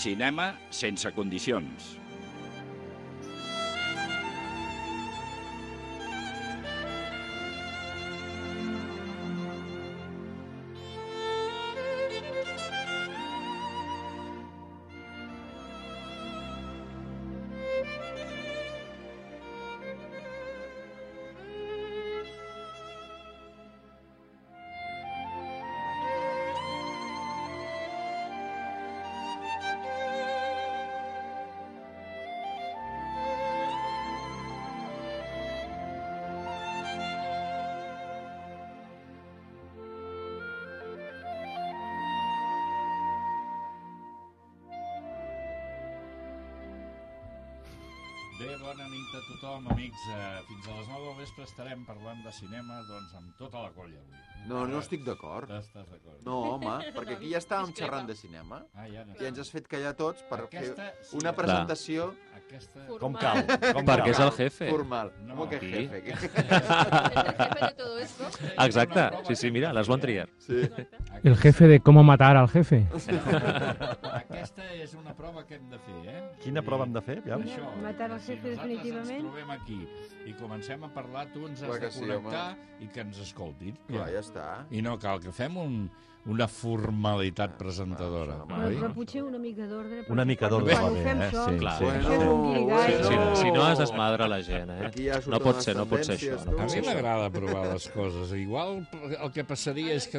Cinema sense condicions. Tothom, amics. Eh, fins a les 9 del vespre estarem parlant de cinema doncs, amb tota la colla avui. No, no estic d'acord. Estàs d'acord? No, home, perquè aquí ja estàvem xerrant de cinema Ah, ja no. i ens has fet callar tots per Aquesta, fer sí, una Clar. Aquesta... Com cal, com Perquè cal. és el jefe. formal. No. Com que Sí. jefe? El jefe de todo esto. Exacte, sí, sí, mira, les One Trier. Sí. El jefe de cómo matar al jefe. Aquesta és una prova que hem de fer, eh? Quina prova hem de fer? Aviam. Això, Matar el si jefe nosaltres definitivament? ens trobem aquí i comencem a parlar, tu ens has Clar que de sí, connectar i que ens escoltin. Clar, ja està. I no cal que fem un, una formalitat presentadora. Ah, oi? però potser una mica d'ordre. Una mica d'ordre quan va ho bé, fem eh? sols, Sí, Clar. sí, Bueno, sí. un Sí, No. si no es desmadra la gent, eh? Ja No pot ser, no pot ser això. No A mi m'agrada provar les coses. Igual el que passaria és que...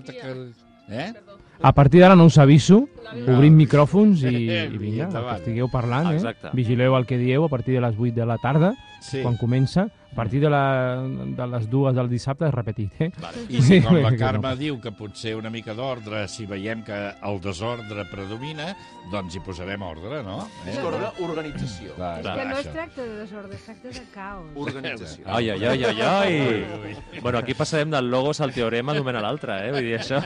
eh? A partir d'ara no us aviso, No. obrim micròfons i, i Vinga, que estigueu parlant, eh? Vigileu el que dieu a partir de les 8 de la tarda, Sí. quan comença. A partir de, la, de les dues del dissabte és repetit, eh? Vale. I si, com la. Carme diu que potser una mica d'ordre, si veiem que el desordre predomina, doncs hi posarem ordre, no? És ordre, organització. Clar, És que no es tracta de desordre, es tracta de caos. Organització. Ai, ai, ai, ai, ai. Bueno, aquí passarem del logos al teorema d'un a l'altre, eh? Vull dir, això...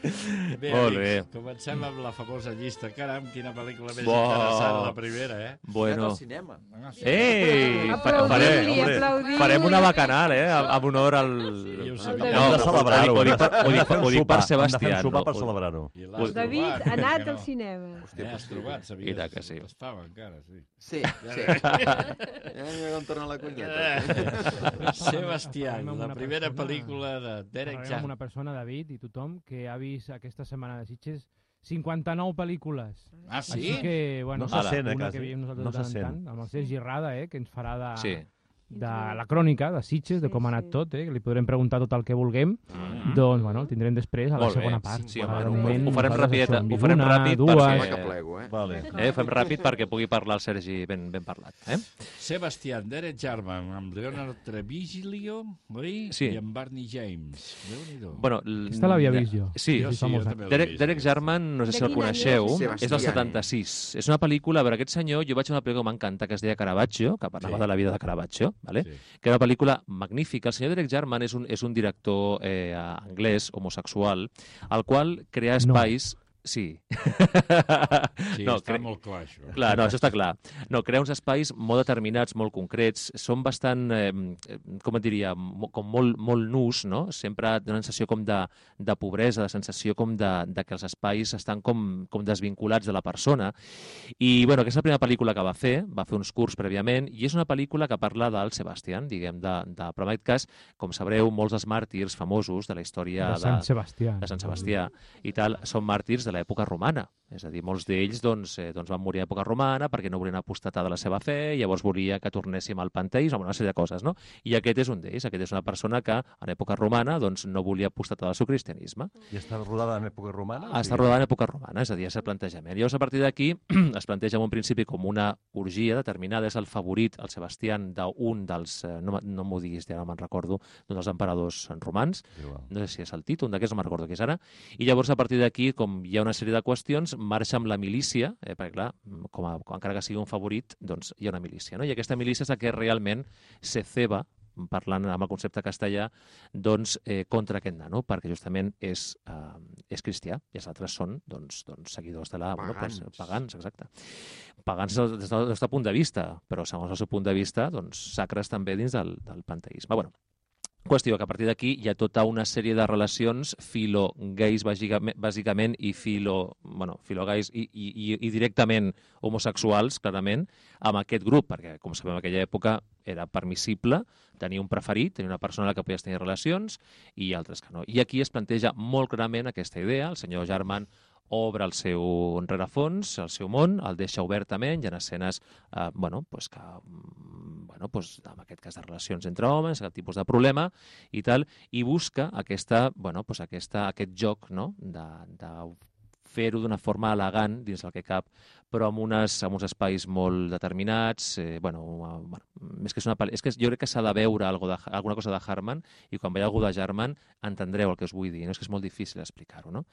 Bé, Molt amics, bé. comencem amb la famosa llista. Caram, quina pel·lícula més Bo. interessant, la primera, eh? Bueno. Al cinema. Ah, sí. Ei! Farem, aplaudir-li. farem una bacanal, eh? Amb honor al... David. Hem de celebrar-ho. ho dic per- ho dic un ho dic per sopar, Hem de Sebastià. sopar per no? celebrar-ho. David ha anat que al no? cinema. Eh, has trobat, sabies? I tant que sí. Estava encara, sí. Sí, sí. Ja mira com torna la cunyeta. Sebastián, Parlem amb la primera pel·lícula de Derek Jan. una persona, David, i tothom, que ha vist aquesta setmana de Sitges 59 pel·lícules. Ah, sí? Així que, bueno, No se sent, eh, quasi. que No de tant se en sent. tant, amb el Sergi Rada, eh, que ens farà de, Sí. De la crònica de Sitges, de Sí, com ha anat sí. tot, eh, que li podrem preguntar tot el que vulguem. Mm. doncs, bueno, el tindrem després, a la Molt bé. segona part. Sí, Ara, home, de ho- moment, ho farem rapideta, ho farem una, ràpid dues, perquè- Home, que plego, eh? Vale. Eh, ho fem ràpid perquè pugui parlar el Sergi ben, ben parlat. Eh? Sebastián, Derek Jarman, amb Leonard Treviglio, oi? Sí. I amb Barney James. Bueno, Aquesta l'havia vist jo. Sí, Jo sí, sí, jo també Derek. Derek Jarman, no sé De si el coneixeu, és? és del Sebastián. 76. És una pel·lícula, a veure, aquest senyor, jo vaig a una pel·lícula que m'encanta, que es deia Caravaggio, que parlava Sí. de la vida de Caravaggio, vale? Sí. que era una pel·lícula magnífica. El senyor Derek Jarman és un, és un director eh, anglès, homosexual, el qual crea No. Sí. Sí, no, està cre- molt clar, això. Clar, no, això està clar. No, crea uns espais molt determinats, molt concrets, són bastant, eh, com et diria, com molt, molt nus, no? Sempre dona una sensació com de, de pobresa, de sensació com de, de que els espais estan com, com desvinculats de la persona. I, bueno, aquesta és la primera pel·lícula que va fer, va fer uns curs prèviament, i és una pel·lícula que parla del Sebastián, diguem, de, de, però en aquest cas, com sabreu, molts dels màrtirs famosos de la història de Sant Sebastià. de Sant Sebastià i tal, són màrtirs de l'època romana. És a dir, molts d'ells doncs, eh, doncs van morir a l'època romana perquè no volien apostatar de la seva fe, llavors volia que tornéssim al panteisme, una sèrie de coses, no? I aquest és un d'ells, aquest és una persona que en època romana doncs, no volia apostatar del seu cristianisme. I està rodada en època romana? Està rodada en època romana, és a dir, és el plantejament. Llavors, a partir d'aquí, es planteja en un principi com una orgia determinada, és el favorit, el Sebastián, d'un dels, eh, no, no m'ho diguis, ja no me'n recordo, d'un dels emperadors romans, Igual. no sé si és el Tito, un d'aquests, no me'n recordo qui és ara, i llavors a partir d'aquí, com hi ha una sèrie de qüestions, marxa amb la milícia, eh, perquè clar, com a, com, encara que sigui un favorit, doncs hi ha una milícia, no? I aquesta milícia és la que realment se ceba parlant amb el concepte castellà, doncs, eh, contra aquest nano, perquè justament és, eh, és cristià i els altres són doncs, doncs, seguidors de la... Bueno, Pagans. doncs, pagans, exacte. Pagans des des del nostre punt de vista, però segons el seu punt de vista, doncs, sacres també dins del, del panteisme. Bueno, Qüestió que a partir d'aquí hi ha tota una sèrie de relacions filo-gais bàsicament, i filo, bueno, filo-gais i, i, i, directament homosexuals, clarament, amb aquest grup, perquè, com sabem, en aquella època era permissible tenir un preferit, tenir una persona amb la que podies tenir relacions i altres que no. I aquí es planteja molt clarament aquesta idea, el senyor Germán obre el seu rerefons, el seu món, el deixa obertament, hi ha escenes eh, bueno, pues que, mm, bueno, pues, en aquest cas de relacions entre homes, aquest tipus de problema i tal, i busca aquesta, bueno, pues aquesta, aquest joc no? de, de fer-ho d'una forma elegant dins el que cap, però amb, unes, amb uns espais molt determinats. Eh, bueno, bueno, més que és una. És que jo crec que s'ha de veure algo de, alguna cosa de Harman i quan veieu algú de German entendreu el que us vull dir. No? És que és molt difícil explicar-ho. No?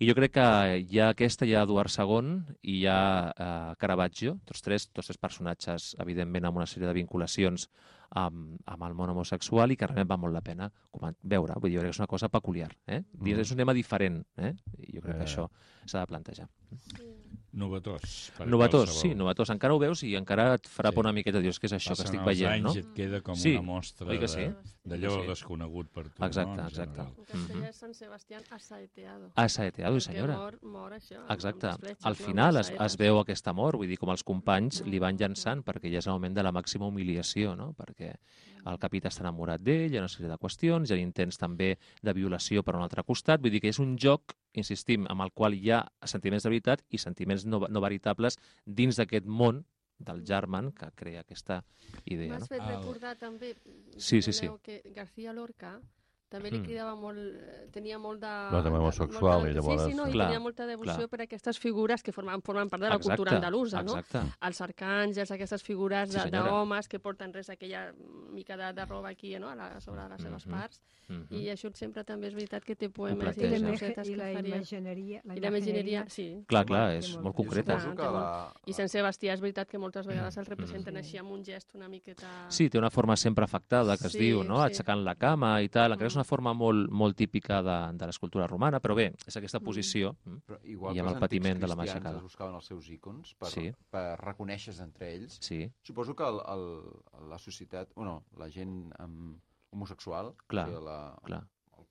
I jo crec que hi ha aquesta, hi ha Eduard II i hi ha eh, Caravaggio, tots tres, tots tres personatges, evidentment, amb una sèrie de vinculacions amb, amb el món homosexual i que realment val molt la pena veure. Vull dir, jo crec que és una cosa peculiar. Eh? Mm. És un tema diferent. Eh? I jo crec que Eh. això s'ha de plantejar. Novetós. Novetós, qualsevol. sí, novetós. Encara ho veus i encara et farà Sí. por una miqueta. Dius, què és això Passen que estic veient, anys no? et queda com Sí, una mostra que sí? d'allò Sí. desconegut per tu. Exacte, no? exacte. general. En castellà Mhm. és Sant Sebastián asaeteado. Asaeteado, senyora. Mor, mor això, Exacte. fletxes, Al final es, es veu aquest amor, vull dir, com els companys li van llançant, perquè ja és el moment de la màxima humiliació, no? Perquè el capità està enamorat d'ell, hi ha una sèrie de qüestions, hi ha intents també de violació per un altre costat, vull dir que és un joc, insistim, amb el qual hi ha sentiments de veritat i sentiments no, no veritables dins d'aquest món del German que crea aquesta idea. M'has No? fet recordar també, Sí, sí, sí. que García Lorca també li Mm. cridava molt, eh, tenia molt de... No, també de- homosexual, molta- i llavors- Sí, sí, no, i Clar, tenia molta devoció clar. per aquestes figures que formen, formen part de la cultura andalusa, no? Exacte. Els arcàngels, aquestes figures Sí, de- d'homes que porten res, aquella mica de, de roba aquí, no?, a la, sobre les seves Mhm. parts. Mhm. I això sempre també és veritat que té poemes i. I la, cosetes imagen- i que la faria. imagineria. I la imagineria, sí. Clar, clar, és molt molt de- concreta. Que la... I Sant Sebastià és veritat que moltes vegades Mm. el representen així amb un gest una miqueta... Sí, té una forma sempre afectada, que es Sí, diu, no? sí. Aixecant la cama i tal. Encara és Mm. Una forma molt, molt típica de, de l'escultura romana, però bé, és aquesta Mm. posició. Mm. Però igual I amb el els patiment de la aixecada. es buscaven els seus ícons per, Sí. per reconèixer-se entre ells. Sí, Suposo que el, el, la societat, bueno, la gent um, homosexual, Clar, o sigui, la, clar.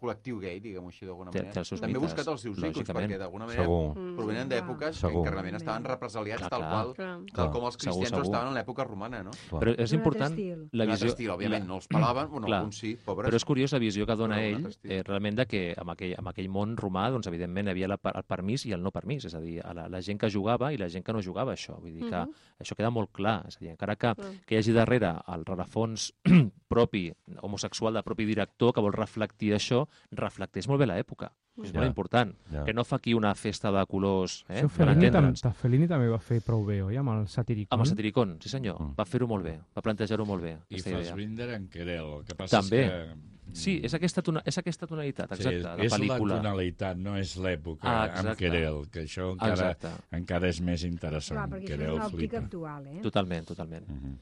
Col·lectiu gay, diguem-ho així d'alguna Té- manera, té seus també mites, buscat els seus ícons, lògicament. perquè d'alguna manera Segur. Mm. provenen d'èpoques que, Segur. que realment estaven represaliats Clar, tal qual, Clar. tal com els Segur, cristians ho segur. estaven en l'època romana, no? Clar. Però és important la Un altre visió... estil, òbviament, no els pelaven, bueno, Clar. alguns sí, pobres. Però és curiós la visió que dona ell, eh, realment, de que amb aquell, amb aquell món romà, doncs, evidentment, hi havia la, el permís i el no permís. És a dir, a la, la gent que jugava i la gent que no jugava això. Vull dir que Mhm. això queda molt clar. És a dir, encara que, que hi hagi darrere el rerefons propi, homosexual, del propi director, que vol reflectir això, reflecteix molt bé l'època. És Ja. molt important. Ja. Que no fa aquí una festa de colors, eh? Això Fellini, tam, Fellini també va fer prou bé, oi, amb el Satiricon? Amb el Satiricon, sí senyor. Mm. Va fer-ho molt bé, va plantejar-ho molt bé, I aquesta idea. Fassbinder en Querel. El que passa També. és que... Sí, és aquesta, tona, és aquesta tonalitat, exacte, sí, de és pel·lícula. la tonalitat, no és l'època Ah, amb. Querel, que això encara, Exacte, encara és més Clar, interessant. perquè això és Querel una òptica flipa. actual, eh? totalment, totalment. Mhm.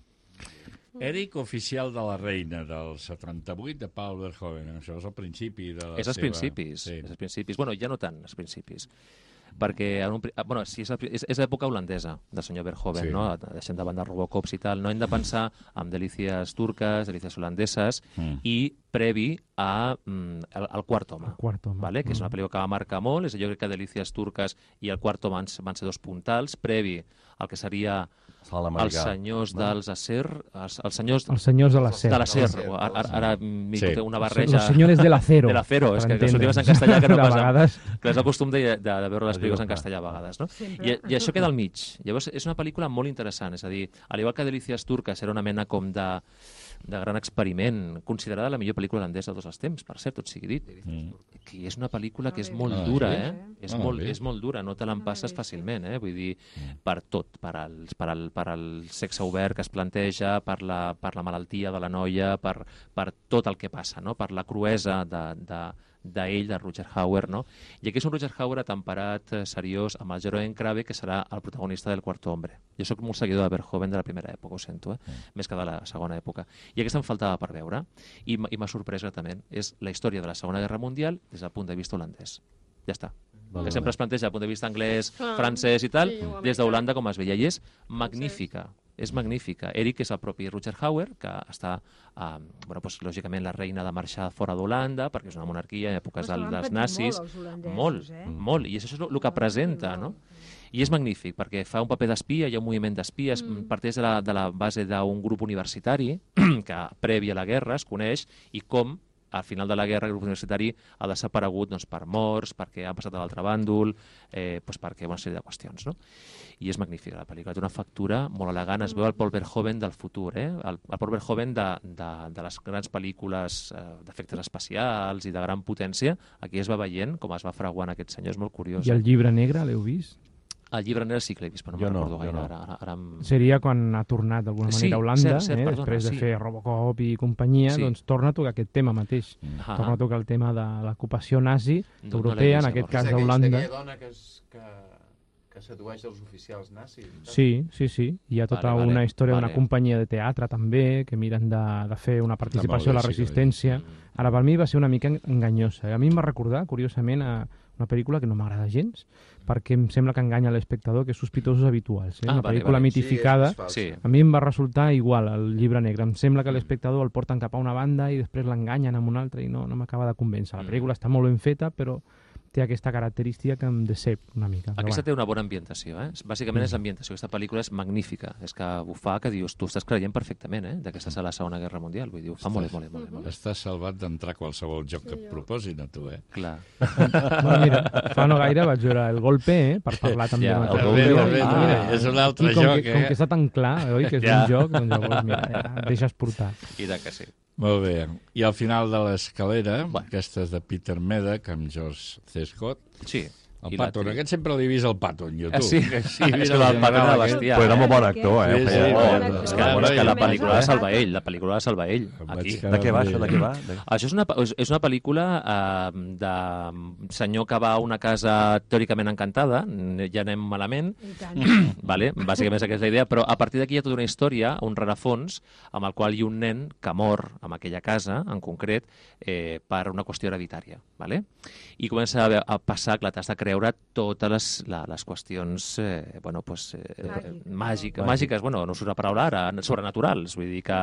Eric, oficial de la reina del 78 de Paul Verhoeven. Això és el principi de la és als seva... principis, Sí. és als principis. Bueno, ja no tant, als principis. Perquè en un, ah, bueno, sí, és, és, és l'època holandesa del senyor Verhoeven, Sí. no? deixem de banda Robocops i tal. No hem de pensar en delícies turques, delícies holandeses, Mm. i previ a mm, el, el quart home. El quart home. Vale? que és una Mm. pel·lícula que va marcar molt, és allò crec que Delícies Turques i el quart home van, ser- van ser dos puntals, previ al que seria els americà. senyors No? dels Acer, els, els senyors Els senyors de l'acer. de l'acer, De ara, ara, ara m'hi Sí. una barreja... Los señores del acero. De l'acero, és que, que sortim en castellà que no De pas... vegades... Que és el costum de, de, de veure les pel·lícules en castellà a vegades, no? I, I això queda al mig. Llavors, és una pel·lícula molt interessant, és a dir, al igual que Delícies Turques era una mena com de, de gran experiment, considerada la millor pel·lícula holandesa de tots els temps, per cert, tot sigui dit. Mm. Que és una pel·lícula que és Ah, molt Ah, dura, sí? eh? És, Ah, molt, és molt dura, no te l'empasses fàcilment, eh? Vull dir, per tot, per al, per al, per al sexe obert que es planteja, per la, per la malaltia de la noia, per, per tot el que passa, no? per la cruesa de, de, d'ell, de Roger Hauer, no? I aquí és un Roger Hauer atemperat, eh, seriós, amb el Jeroen Krave, que serà el protagonista del Quarto Hombre. Jo sóc molt seguidor de Verhoeven de la primera època, ho sento, eh? més que de la segona època. I aquesta em faltava per veure, i, i m'ha sorprès gratament. És la història de la Segona Guerra Mundial des del punt de vista holandès. Ja està. Val, Que sempre es planteja del punt de vista anglès, francès i tal, Sí, des d'Holanda com es veia. I és magnífica, és magnífica. Eric és el propi Roger Hauer, que està, eh, bueno, doncs, lògicament, la reina de marxar fora d'Holanda, perquè és una monarquia en èpoques del, dels nazis. molt, molt, eh? molt. I això és el que presenta, no? I és magnífic, perquè fa un paper d'espia, hi ha un moviment d'espies, mm. parteix de la, de la base d'un grup universitari que previ a la guerra es coneix i com al final de la guerra el grup universitari ha desaparegut doncs, per morts, perquè ha passat a l'altre bàndol, eh, doncs perquè una sèrie de qüestions. No? I és magnífica la pel·lícula, té una factura molt elegant, es veu el Paul Verhoeven del futur, eh? el, el Paul Verhoeven de, de, de les grans pel·lícules eh, d'efectes especials i de gran potència, aquí es va veient com es va fraguant aquest senyor, és molt curiós. I el llibre negre, l'heu vist? El llibre negre sí que l'he vist, però no Jo me'n no, recordo gaire. no. Ara, ara, ara em... Seria quan ha tornat d'alguna Sí, manera a Holanda, cert, cert, eh, perdona, després de sí. fer Robocop i companyia, Sí. doncs torna a tocar aquest tema mateix. Ah, Torna a tocar el tema de l'ocupació nazi No- no europea, vist, en aquest cas És d'Holanda. d'aquella dona que, és, que, que sedueix els oficials nazis. Sí, sí, sí. Hi ha tota Vale, vale, una història d'una vale. companyia de teatre també, que miren de, de fer una participació a la sí resistència. Mm. Ara, per mi va ser una mica enganyosa. A mi em va recordar, curiosament, a una pel·lícula que no m'agrada gens, perquè em sembla que enganya l'espectador, que és Sospitosos Habituals. Eh? Ah, una vale, pel·lícula vale. mitificada. Sí. Sí. A mi em va resultar igual el llibre negre. Em sembla que l'espectador el porten cap a una banda i després l'enganyen amb una altra i no, no m'acaba de convèncer. La Mm. pel·lícula està molt ben feta, però té aquesta característica que em decep una mica. Però Aquesta bueno. té una bona ambientació, eh? Bàsicament Mm. és l'ambientació. Aquesta pel·lícula és magnífica. És que ho fa que dius, tu estàs creient perfectament, eh? De que estàs a la Segona Guerra Mundial. Vull dir, ho fa molt molt molt. Molt. Estàs salvat d'entrar a qualsevol joc que et proposin a tu, eh? Clar. Bueno, mira, fa no gaire vaig veure el golpe, eh, per parlar també Ja, el golpe, el golpe, mira, és un altre i com joc, que, eh? Com que està tan clar, oi, que és Ja. un joc, doncs llavors, mira, ja, deixes portar. I de que sí. Molt bé. I al final de l'escalera, Bueno. aquesta és de Peter Medak, amb George C. Scott. Sí. El Patton, aquest sempre l'he vist el Patton, jo, tu. Ah, sí? Que sí, És mira, que el Patton era bestiar. Però era eh? molt bon actor, eh? Sí, sí, bon. És que, bueno, és que la pel·lícula la salva ell, la pel·lícula la salva ell, aquí. De què va això? De què va? De... Això és una, és- és una pel·lícula eh, de senyor que va a una casa teòricament encantada, ja anem malament, vale? bàsicament és aquesta la idea, però a partir d'aquí hi ha tota una història, un rerefons, amb el qual hi ha un nen que mor en aquella casa, en concret, eh, per una qüestió hereditària. Vale? I comença a, a passar, clar, t'has de creure totes les, la, les qüestions eh, bueno, pues, eh, Màgiques. màgiques, màgiques, bueno, no surt la paraula ara, sobrenaturals. Vull dir que...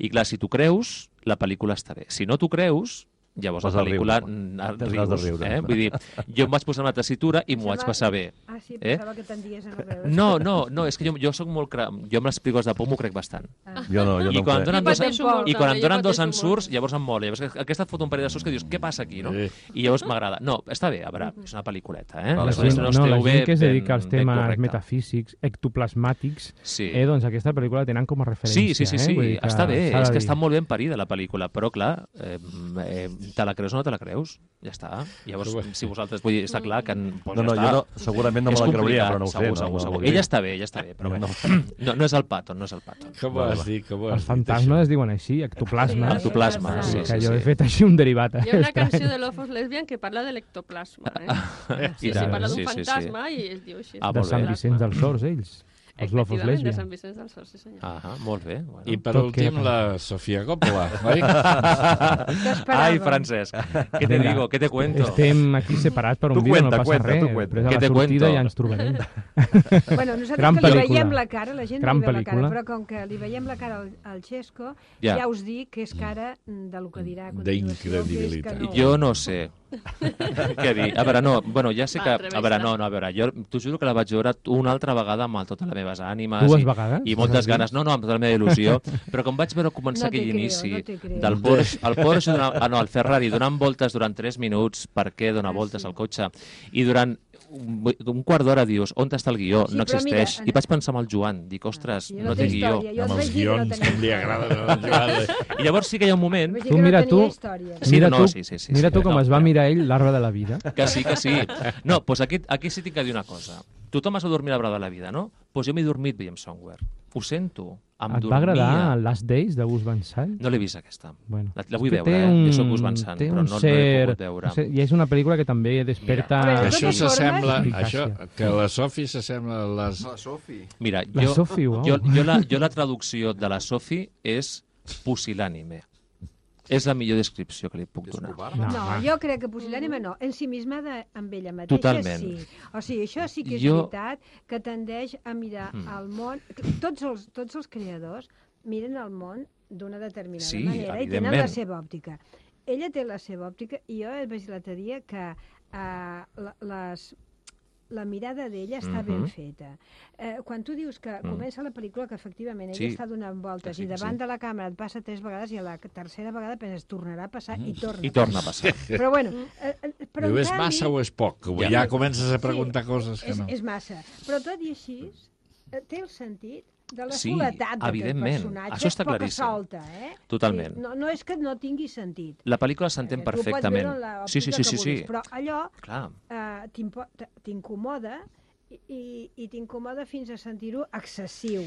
I clar, si tu creus, la pel·lícula està bé. Si no t'ho creus, llavors Vas la a riure. pel·lícula mm, rius, riure. eh? Vull dir, jo em vaig posar una tessitura i m'ho vaig passar bé. Ah, sí, Eh? pensava que tendies a no veure. No, no, no, és que jo, jo sóc molt... Cra... Jo amb les pel·lícules de por m'ho crec bastant. Ah. Jo no, jo I no quan em donen dos, i quan em donen dos ensurts, llavors em mola. Llavors aquesta et fot un parell de surts que dius, què passa aquí, no? Sí. I llavors m'agrada. No, està bé, a veure, és una pel·lículeta, eh? Vale, gent, històries no, la gent que es dedica als temes metafísics, ectoplasmàtics, Sí. eh, doncs aquesta pel·lícula la tenen com a referència. Sí, sí, sí, eh? sí. Que està bé, és que està molt ben parida la pel·lícula, però clar, eh, eh, te la creus o no te la creus? Ja està. Llavors, si vosaltres, vull dir, està clar que... Pues No, no, ja jo no, segurament no me la creuria, però no ho sé. segur, no, segur, no, segur. no, Ella està bé, ella està bé, però No, bé. no. No, no és el Patton, no és el Patton. Com ho has dit? Com ho has Els fantasmes això? es diuen així, ectoplasma. Sí, Ectoplasma, sí, que sí, jo he sí. fet així un derivat. Eh? Hi ha una estrany. canció de Lofos Lesbian que parla de l'ectoplasma, eh? Sí, sí, parla d'un sí, sí, sí. fantasma i es diu així. Ah, de Sant. Vicenç dels Horts, ells. Els Efectivament, de. Sant Vicenç dels Horts, sí senyor. Ah, molt bé. Bueno. I per Tot últim, queda la Sofia Coppola, oi? Ai, Francesc, què te digo, què te cuento? Estem aquí separats per un Tu vídeo, cuenta, no passa cuenta, res. tu cuenta. Després a Què la te sortida cuento? ja ens trobarem. Bueno, nosaltres Gran que li veiem la cara, la gent Gran li veu la cara, però com que li veiem la cara al, al Xesco, Ja. ja. us dic que és cara de lo que dirà a continuació. D'incredibilitat. no. Jo no sé. Què dir? A veure, no, bueno, ja sé Va, que... A veure, no, no, a veure, jo t'ho juro que la vaig veure una altra vegada amb totes les meves ànimes Dues i, vegades? i moltes ganes, no, no, amb tota la meva il·lusió, però com vaig veure començar No aquell creo, inici no del Porsche, el Porsche donant, ah, no, el Ferrari donant voltes durant 3 minuts, per què dona Ah, voltes sí. al cotxe, i durant un, un quart d'hora dius, on està el guió? Sí, no però mira, existeix. en- I vaig pensar amb el Joan, dic, ostres, Jo no té té guió. jo Amb els no guions tenia que li agrada Joan. I llavors sí que hi ha un moment... Tu no mira tu. Sí, mira no, tu, sí, sí, sí, mira tu com no, es va mirar ell l'arbre de la vida. Que sí, que sí. No, doncs aquí, aquí sí tinc que dir una cosa. Tothom es va dormir l'arbre de la vida, no? Doncs pues jo m'he dormit veient Somewhere. Ho sento. Em Et dormia. va agradar Last Days de Gus Van Sant? No l'he vist, aquesta. Bueno, La, la vull veure, eh? un- Jo soc Gus Van Sant, té però no, no l'he cert- pogut veure. no sé, I és una pel·lícula que també desperta... A veure, de Això s'assembla... Això, que la Sofi s'assembla a les... La Sofi. Mira, La jo, Sophie, uau. jo, jo, la, jo la traducció de la Sofi és pusil·lànime. És la millor descripció que li puc donar. No, No, jo crec que pusil·lànime no, ensimismada amb ella mateixa Totalment. sí. O sigui, això sí que és Jo- veritat, que tendeix a mirar Mm. el món... Tots els, tots els creadors miren el món d'una determinada Sí, manera i tenen la seva òptica. Ella té la seva òptica i jo vaig dir l'altre dia que la, les, la mirada d'ella està ben Mhm. feta. Eh, quan tu dius que Mm. comença la pel·lícula que efectivament ella Sí. està donant voltes Sí, i que sí. davant de la càmera et passa tres vegades i a la tercera vegada penses tornarà a passar i torna Mm. I torna a passar. però bueno, eh, eh, però Diu, és canvi, massa o és poc? Ja, Ja. comences a preguntar coses que és, no. és massa. Però tot i així, eh, té el sentit de la Sí, soledat d'aquest evidentment. personatge, Això està claríssim. solta, eh? Totalment. Sí, no, no és que no tingui sentit. La pel·lícula s'entén Eh, perfectament. Sí, sí, sí, sí, sí. Però allò eh, t'incomoda i, i, t'incomoda fins a sentir-ho excessiu.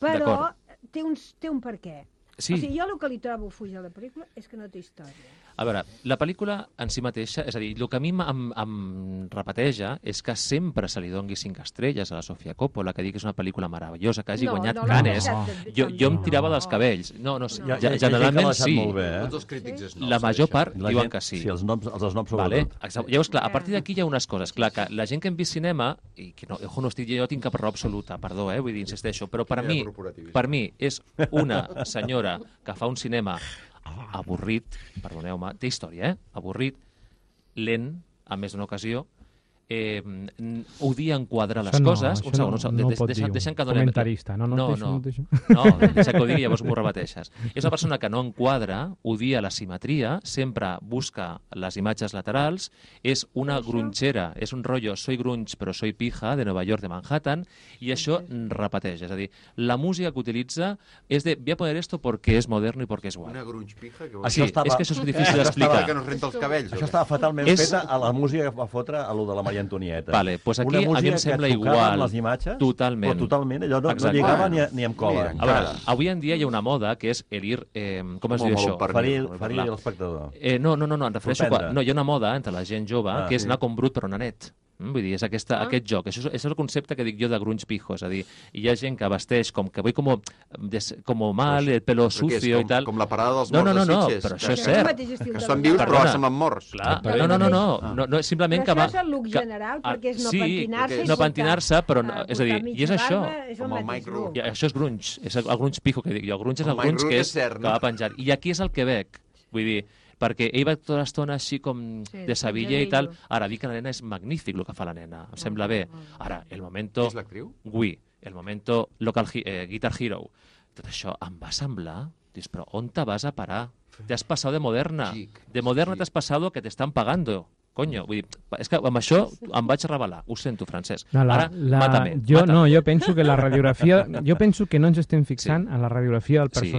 Però té un, té un per què. Sí. O sigui, jo el que li trobo fuig a la pel·lícula és que no té història. A veure, la pel·lícula en si mateixa, és a dir, el que a mi em, em repeteja és que sempre se li dongui cinc estrelles a la Sofia Coppola, que digui que és una pel·lícula meravellosa, que hagi No, guanyat no Canes. de- Jo, jo em tirava dels No. cabells. No, no, sí, No. ja, que generalment sí. molt bé, eh? Tots els crítics és La major part La diuen gent- que sí. Sí, els noms, els snobs Vale? sobretot. Exacte. Llavors, clar, a partir d'aquí hi ha unes coses. Clar, que la gent que hem vist cinema, i que no, ojo, no estic, jo tinc cap raó absoluta, perdó, eh, vull dir, insisteixo, però per mi, per mi és una senyora que fa un cinema avorrit, perdoneu-me, té història, eh? Avorrit, lent, a més d'una ocasió, eh, odia enquadrar les Això no, coses. un segon, no- un segon. no pot deixa, deixa'm que donem... Comentarista, no, no, no, no, no deixa. no, deixa que ho digui, llavors m'ho repeteixes. És una persona que no enquadra, odia la simetria, sempre busca les imatges laterals, és una grunxera, és un rotllo soy grunge però soy pija, de Nova York, de Manhattan, i això repeteix. És a dir, la música que utilitza és de voy a poner esto porque es moderno y porque es guay. Una grunge pija que... Ah, sí, estava- és que això és difícil Això estava d'explicar. que no es renta els cabells. Això estava fatalment És- feta a la música que va fotre a lo de la Maria Antonieta. Vale, pues aquí Una a mi em sembla igual. les imatges, Totalment. però totalment, allò no, no Exacte. lligava ni, ni amb cola. Mira, A veure, avui en dia hi ha una moda que és el ir... Eh, com es Com diu això? Ferir, l'espectador. Eh, no, no, no, no, em refereixo... Quan, no, hi ha una moda entre la gent jove Ah, que és sí. anar com brut però nanet. Mm, vull dir, és aquesta, Ah. aquest joc. Això és, és el concepte que dic jo de grunge pijo. És a dir, hi ha gent que vesteix com que vull com, des, como mal, el pelo és, sucio com, i tal. Com la parada dels No, morts no, no, no, de Sitges. però això que- és cert. Que estan vius però semblen morts. Clar, Però no, no, no, no, Ah. no, no, simplement Però que això va... és el look que- general, ah, perquè és no sí, pentinar-se i no pentinar-se, però no, ah, és a dir, i és això. Com el Mike. I això és grunge, és el, el grunge pijo que dic jo. El grunge és el grunge Rooney que, és que no? va penjar. I aquí és el Quebec, vull dir, perquè ell va tota l'estona així com Sí, de Sevilla i sí, tal. sí. Ara, dir que la nena és magnífic el que fa la nena, em sembla bé. Ara, el momento... és l'actriu? Gui, el momento local hi- eh, Guitar Hero, tot això em va semblar... Dius, però on te vas a parar? Te has passado de moderna. Xic, De moderna t'has passado que t'estan pagando. Coño, vull dir, és que amb això em vaig revelar. Ho sento, Francesc. No, la, Ara, la, mata-me. jo, mata-me. no, jo penso que la radiografia... Jo penso que no ens estem fixant en la radiografia del Sí.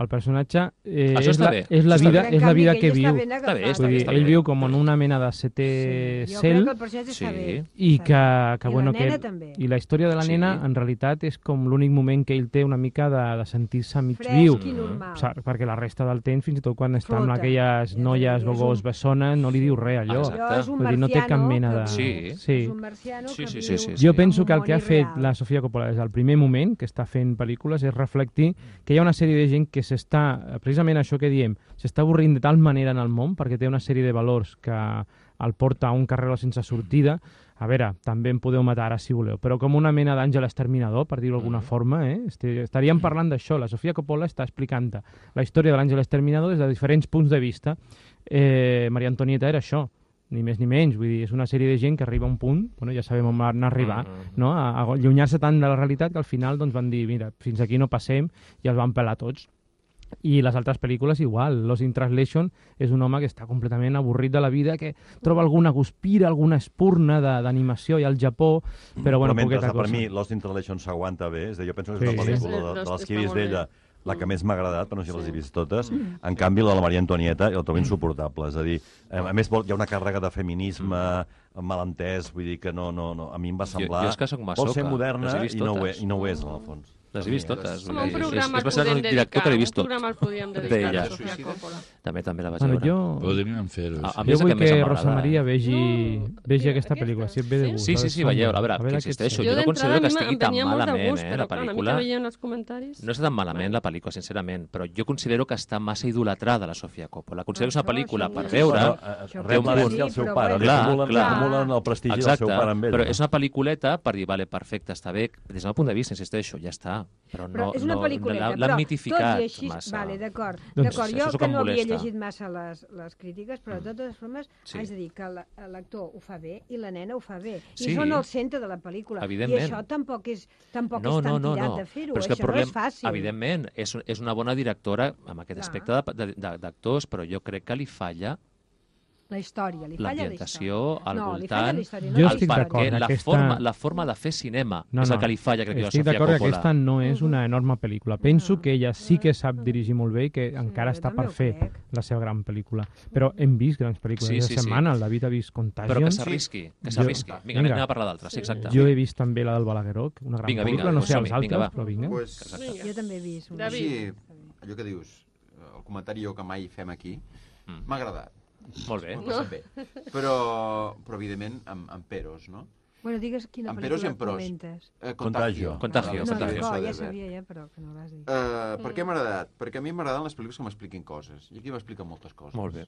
El personatge eh, Això és, la, bé, és, la vida, és la vida que està viu. Està bé, està bé, dir, està ell bé. viu com en una mena de setè Sí, jo cel crec que el personatge Sí. i que, que, I bueno, la que també. i la història de la Sí. nena en realitat és com l'únic moment que ell té una mica de, de sentir-se mig Fresc viu. i normal. Sa- perquè la resta del temps, fins i tot quan està amb aquelles noies gogós un- bessones, no li diu res, allò. Exacte. Allò és un Vull dir, no té cap mena de- Sí. Sí. És un marciano Sí, que sí, viu sí, sí, Jo sí. penso en que el que ha fet la Sofia Coppola des del primer moment que està fent pel·lícules és reflectir que hi ha una sèrie de gent que s'està, precisament això que diem, s'està avorrint de tal manera en el món perquè té una sèrie de valors que el porta a un carrer sense sortida. A veure, també em podeu matar ara si voleu, però com una mena d'àngel exterminador, per dir-ho d'alguna Mhm. forma, eh? Estaríem parlant d'això. La Sofia Coppola està explicant la història de l'àngel exterminador des de diferents punts de vista. Eh, Maria Antonieta era això, ni més ni menys. Vull dir, és una sèrie de gent que arriba a un punt, bueno, ja sabem on van arribar, Mhm. no? a, a allunyar-se tant de la realitat que al final doncs, van dir, mira, fins aquí no passem i els van pelar tots. I les altres pel·lícules igual. Lost in Translation és un home que està completament avorrit de la vida, que troba alguna guspira, alguna espurna de- d'animació i al Japó, però bueno, però mentre, poqueta per cosa. mi, Lost in Translation s'aguanta bé. És a dir, jo penso que és Sí. una Sí. pel·lícula Sí, de, de les que he vist d'ella la que més m'ha agradat, però no sé si les he Sí. vist totes. En canvi, la de la Maria Antonieta el trobo insuportable. És a dir, eh, a més, vol- hi ha una càrrega de feminisme malentès, vull dir que no, no, no. a mi em va Jo- semblar... jo és que soc Vol masoca, ser les moderna he vist i no, ho és, i no ho és, en el fons. Les he vist totes. Com un programa és, el és podem un director que l'he vist dedicar, tot. un programa el podíem dedicar D'ella. a Sofia Coppola. També, també la vaig Bueno, veure. jo, Podríem fer-ho. A- a sí. és jo el vull que més que. Rosa Maria vegi, No, vegi aquesta? pel·lícula, si et ve de Sí? gust. Sí, sí, sí, veieu, a veure, que sembla. jo no considero que estigui tan malament, gust, eh, la pel·lícula. No està tan malament la pel·lícula, sincerament, però jo considero que està massa idolatrada la Sofia Coppola. Considero que és una pel·lícula per veure... Rembla ser, sí, el seu pare, Clar, acumulen, clar. acumulen el prestigi Exacte, del seu pare amb ell. però és una pel·lículeta per dir, vale, perfecte, està bé, des del meu punt de vista, insisteixo, ja està. Però, Però no, és una no, pel·lículeta, l'han tot mitificat i així... massa. Vale, d'acord. Doncs jo el que que no havia llegit massa les, les crítiques, però de totes formes Sí. haig de dir que la- l'actor ho fa bé i la nena ho fa bé. Sí. I són al centre de la pel·lícula. I això tampoc és, tampoc no, és tan no, no, tirat no. de fer-ho. Això el problema, no és fàcil. evidentment, és, és una bona directora amb aquest Clar. aspecte de- d'actors, però jo crec que li falla La història, li falla la història. al no, li falla voltant, la història, Jo no la estic d'acord, perquè la, aquesta- forma, la forma de fer cinema No, és no. el que li falla, crec jo, a Estic Sofia d'acord que Coppola. aquesta no és una enorme pel·lícula. Penso que ella sí que sap dirigir molt bé i que encara jo està per fer crec. la seva gran pel·lícula. Però hem vist grans pel·lícules. Sí, Sí, sí, sí, sí. setmana el David ha vist Contagion. Però que s'arrisqui, que Jo- s'arrisqui. Vinga, Vinga. anem, a parlar d'altres, sí, exacte. Jo he vist també la del Balagueró, una gran Vinga, vinga, pel·lícula. no sé els altres, vinga, va. però vinga. Pues. Jo també he vist. David. sí, allò que dius, el comentari jo que mai fem aquí, Mm. m'ha agradat. Molt bé. Passat bé. Però, però evidentment, amb, amb peros, no? Bueno, digues quina Amb peros i pel·lícula amb pros. comentes. Eh, Contagio. Contagio, No, Contagio. d'acord, ja sabia ja, però que no l'has dit. Uh, per què m'ha agradat? Perquè a mi m'agraden les pel·lícules que m'expliquin coses. I aquí m'expliquen moltes coses. Molt bé.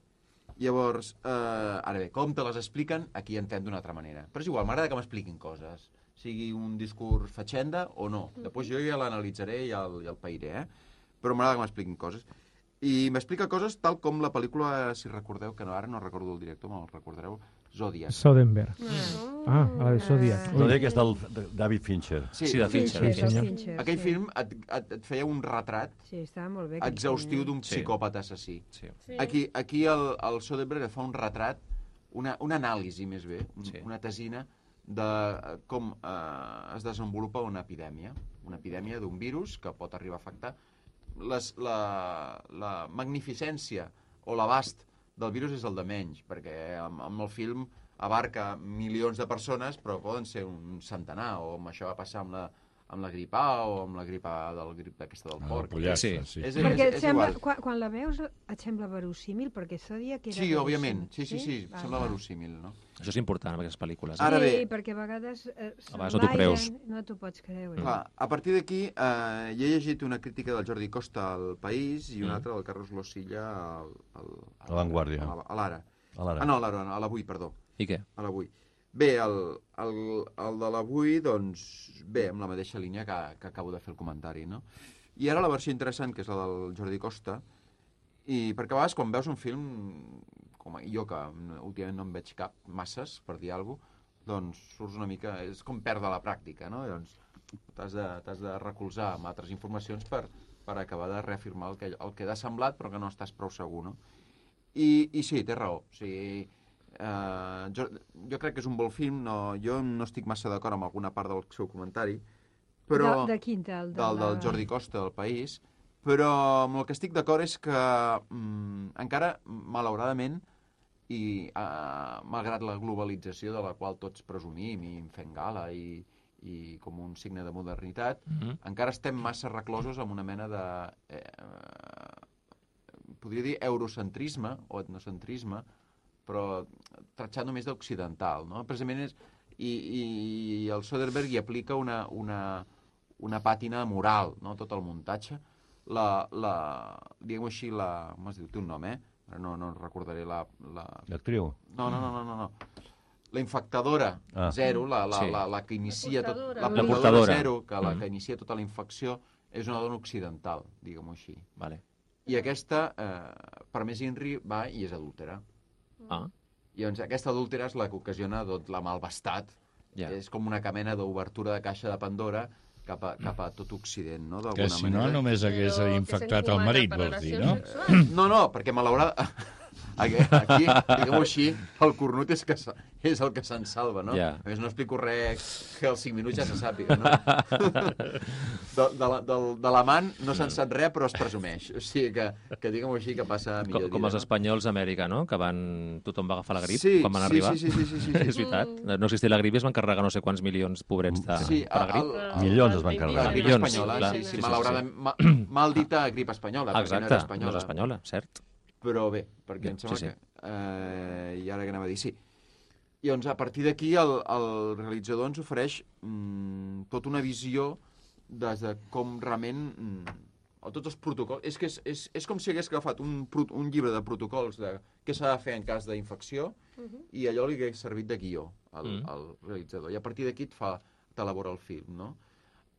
Llavors, uh, ara bé, com te les expliquen, aquí entenc d'una altra manera. Però és igual, m'agrada que m'expliquin coses. Sigui un discurs fatxenda o no. Després jo ja l'analitzaré i el, i el pairé, eh? Però m'agrada que m'expliquin coses. I m'explica coses tal com la pel·lícula, si recordeu, que no, ara no recordo el director, me'l recordareu, Zodiac. Soderbergh. Mm. Ah, la de Zodiac. Dic que és del de David Fincher. Sí, de Fincher, Fincher, Fincher. Fincher, Aquell sí. film et, et, et feia un retrat Sí, estava molt bé. exhaustiu d'un Sí. psicòpata assassí. Sí. Sí. Aquí, aquí el, el Soderbergh et fa un retrat, una, una anàlisi més bé, un, Sí. una tesina de eh, com eh, es desenvolupa una epidèmia, una epidèmia d'un virus que pot arribar a afectar les, la, la magnificència o l'abast del virus és el de menys, perquè amb, amb el film abarca milions de persones, però poden ser un centenar, o amb això va passar amb la, amb la grip A o amb la grip A del grip d'aquesta del Ah, porc. pollastre, Sí. sí. És, Perquè és, és sembla, igual. quan, quan la veus et sembla verosímil, perquè Zodiac era Sí, òbviament. Sí, sí, sí, Val, sembla verosímil, no? Això és important amb aquestes pel·lícules. Eh? Ara sí, bé. perquè a vegades... Eh, A vegades no t'ho creus. No t'ho pots creure. Clar, a partir d'aquí, eh, jo he llegit una crítica del Jordi Costa al País i una Mm. altra del Carlos Losilla al, al, A La Vanguardia. a la- a l'Ara. A l'ara. Ah, no, a l'Ara, no, a l'Avui, perdó. I què? A l'Avui. Bé, el, el, el de l'Avui, doncs, bé, amb la mateixa línia que, que acabo de fer el comentari, no? I ara la versió interessant, que és la del Jordi Costa, i perquè a vegades quan veus un film, com jo que últimament no en veig cap masses, per dir alguna cosa, doncs surts una mica... És com perdre la pràctica, no? Llavors t'has de, de recolzar amb altres informacions per, per acabar de reafirmar el que, el que t'ha semblat però que no estàs prou segur, no? I, i sí, té raó. O sigui, eh, jo, jo crec que és un bon film, no, jo no estic massa d'acord amb alguna part del seu comentari, però De, de quin tal? De del, del la- Jordi Costa del País, Però amb el que estic d'acord és que mm, encara, malauradament, i uh, malgrat la globalització de la qual tots presumim i en fem gala i, i com un signe de modernitat, Mhm. encara estem massa reclosos amb una mena de... Eh, podria dir eurocentrisme o etnocentrisme, però tractant només d'occidental, no? Precisament és... I, i, i el Soderbergh hi aplica una, una, una pàtina moral, no? Tot el muntatge. La, la, diguem-ho així, la... Com es diu? Té un nom, eh? No, no recordaré la... la... L'actriu. No, no, no, no, no, no. La infectadora Ah. zero, la, la, Sí. la, la que inicia tot... portadora. La La portadora portadora. zero, que la Mhm. que inicia tota la infecció, és una dona occidental, diguem-ho així. Vale. I aquesta, eh, per més Inri, va i és adúltera. Ah, I doncs aquesta adúltera és la que ocasiona tot la malvestat. ja. És com una mena d'obertura de caixa de Pandora cap a, cap a tot Occident, no? Que si no, manera. només hagués Però infectat el marit, vols dir, no? sexuals. No, no, perquè malauradament... Aquí, aquí diguem-ho així, el cornut és, que se- és el que se'n salva, no? Ja. A més, no explico res que als 5 minuts ja se sàpiga, no? De, de, la, del, de l'amant no se'n sap res, però es presumeix. O sigui que, que diguem-ho així, que passa a Com, millor com els espanyols a Amèrica, no? Que van... Tothom va agafar la grip Sí, quan van sí, arribar. sí, sí, sí, sí, sí, sí. és veritat. No existia la grip i es van carregar no sé quants milions pobrets de, Sí, per la el, grip. el, Milions es van la carregar. grip Milions, espanyola, clar. sí, Sí, sí, sí, malauradament, ma, mal dita grip espanyola, Exacte, no és espanyola, cert. Però bé, perquè em Sí, sembla sí. que... Eh, I ara que anava a dir, sí. I doncs a partir d'aquí el, el realitzador ens ofereix mm, tota una visió des de com realment... Mm, o tots els protocols... És, que és, és, és com si hagués agafat un, un llibre de protocols de què s'ha de fer en cas d'infecció i allò li hagués servit de guió al, Mhm. al realitzador. I a partir d'aquí et fa t'elabora el film, no?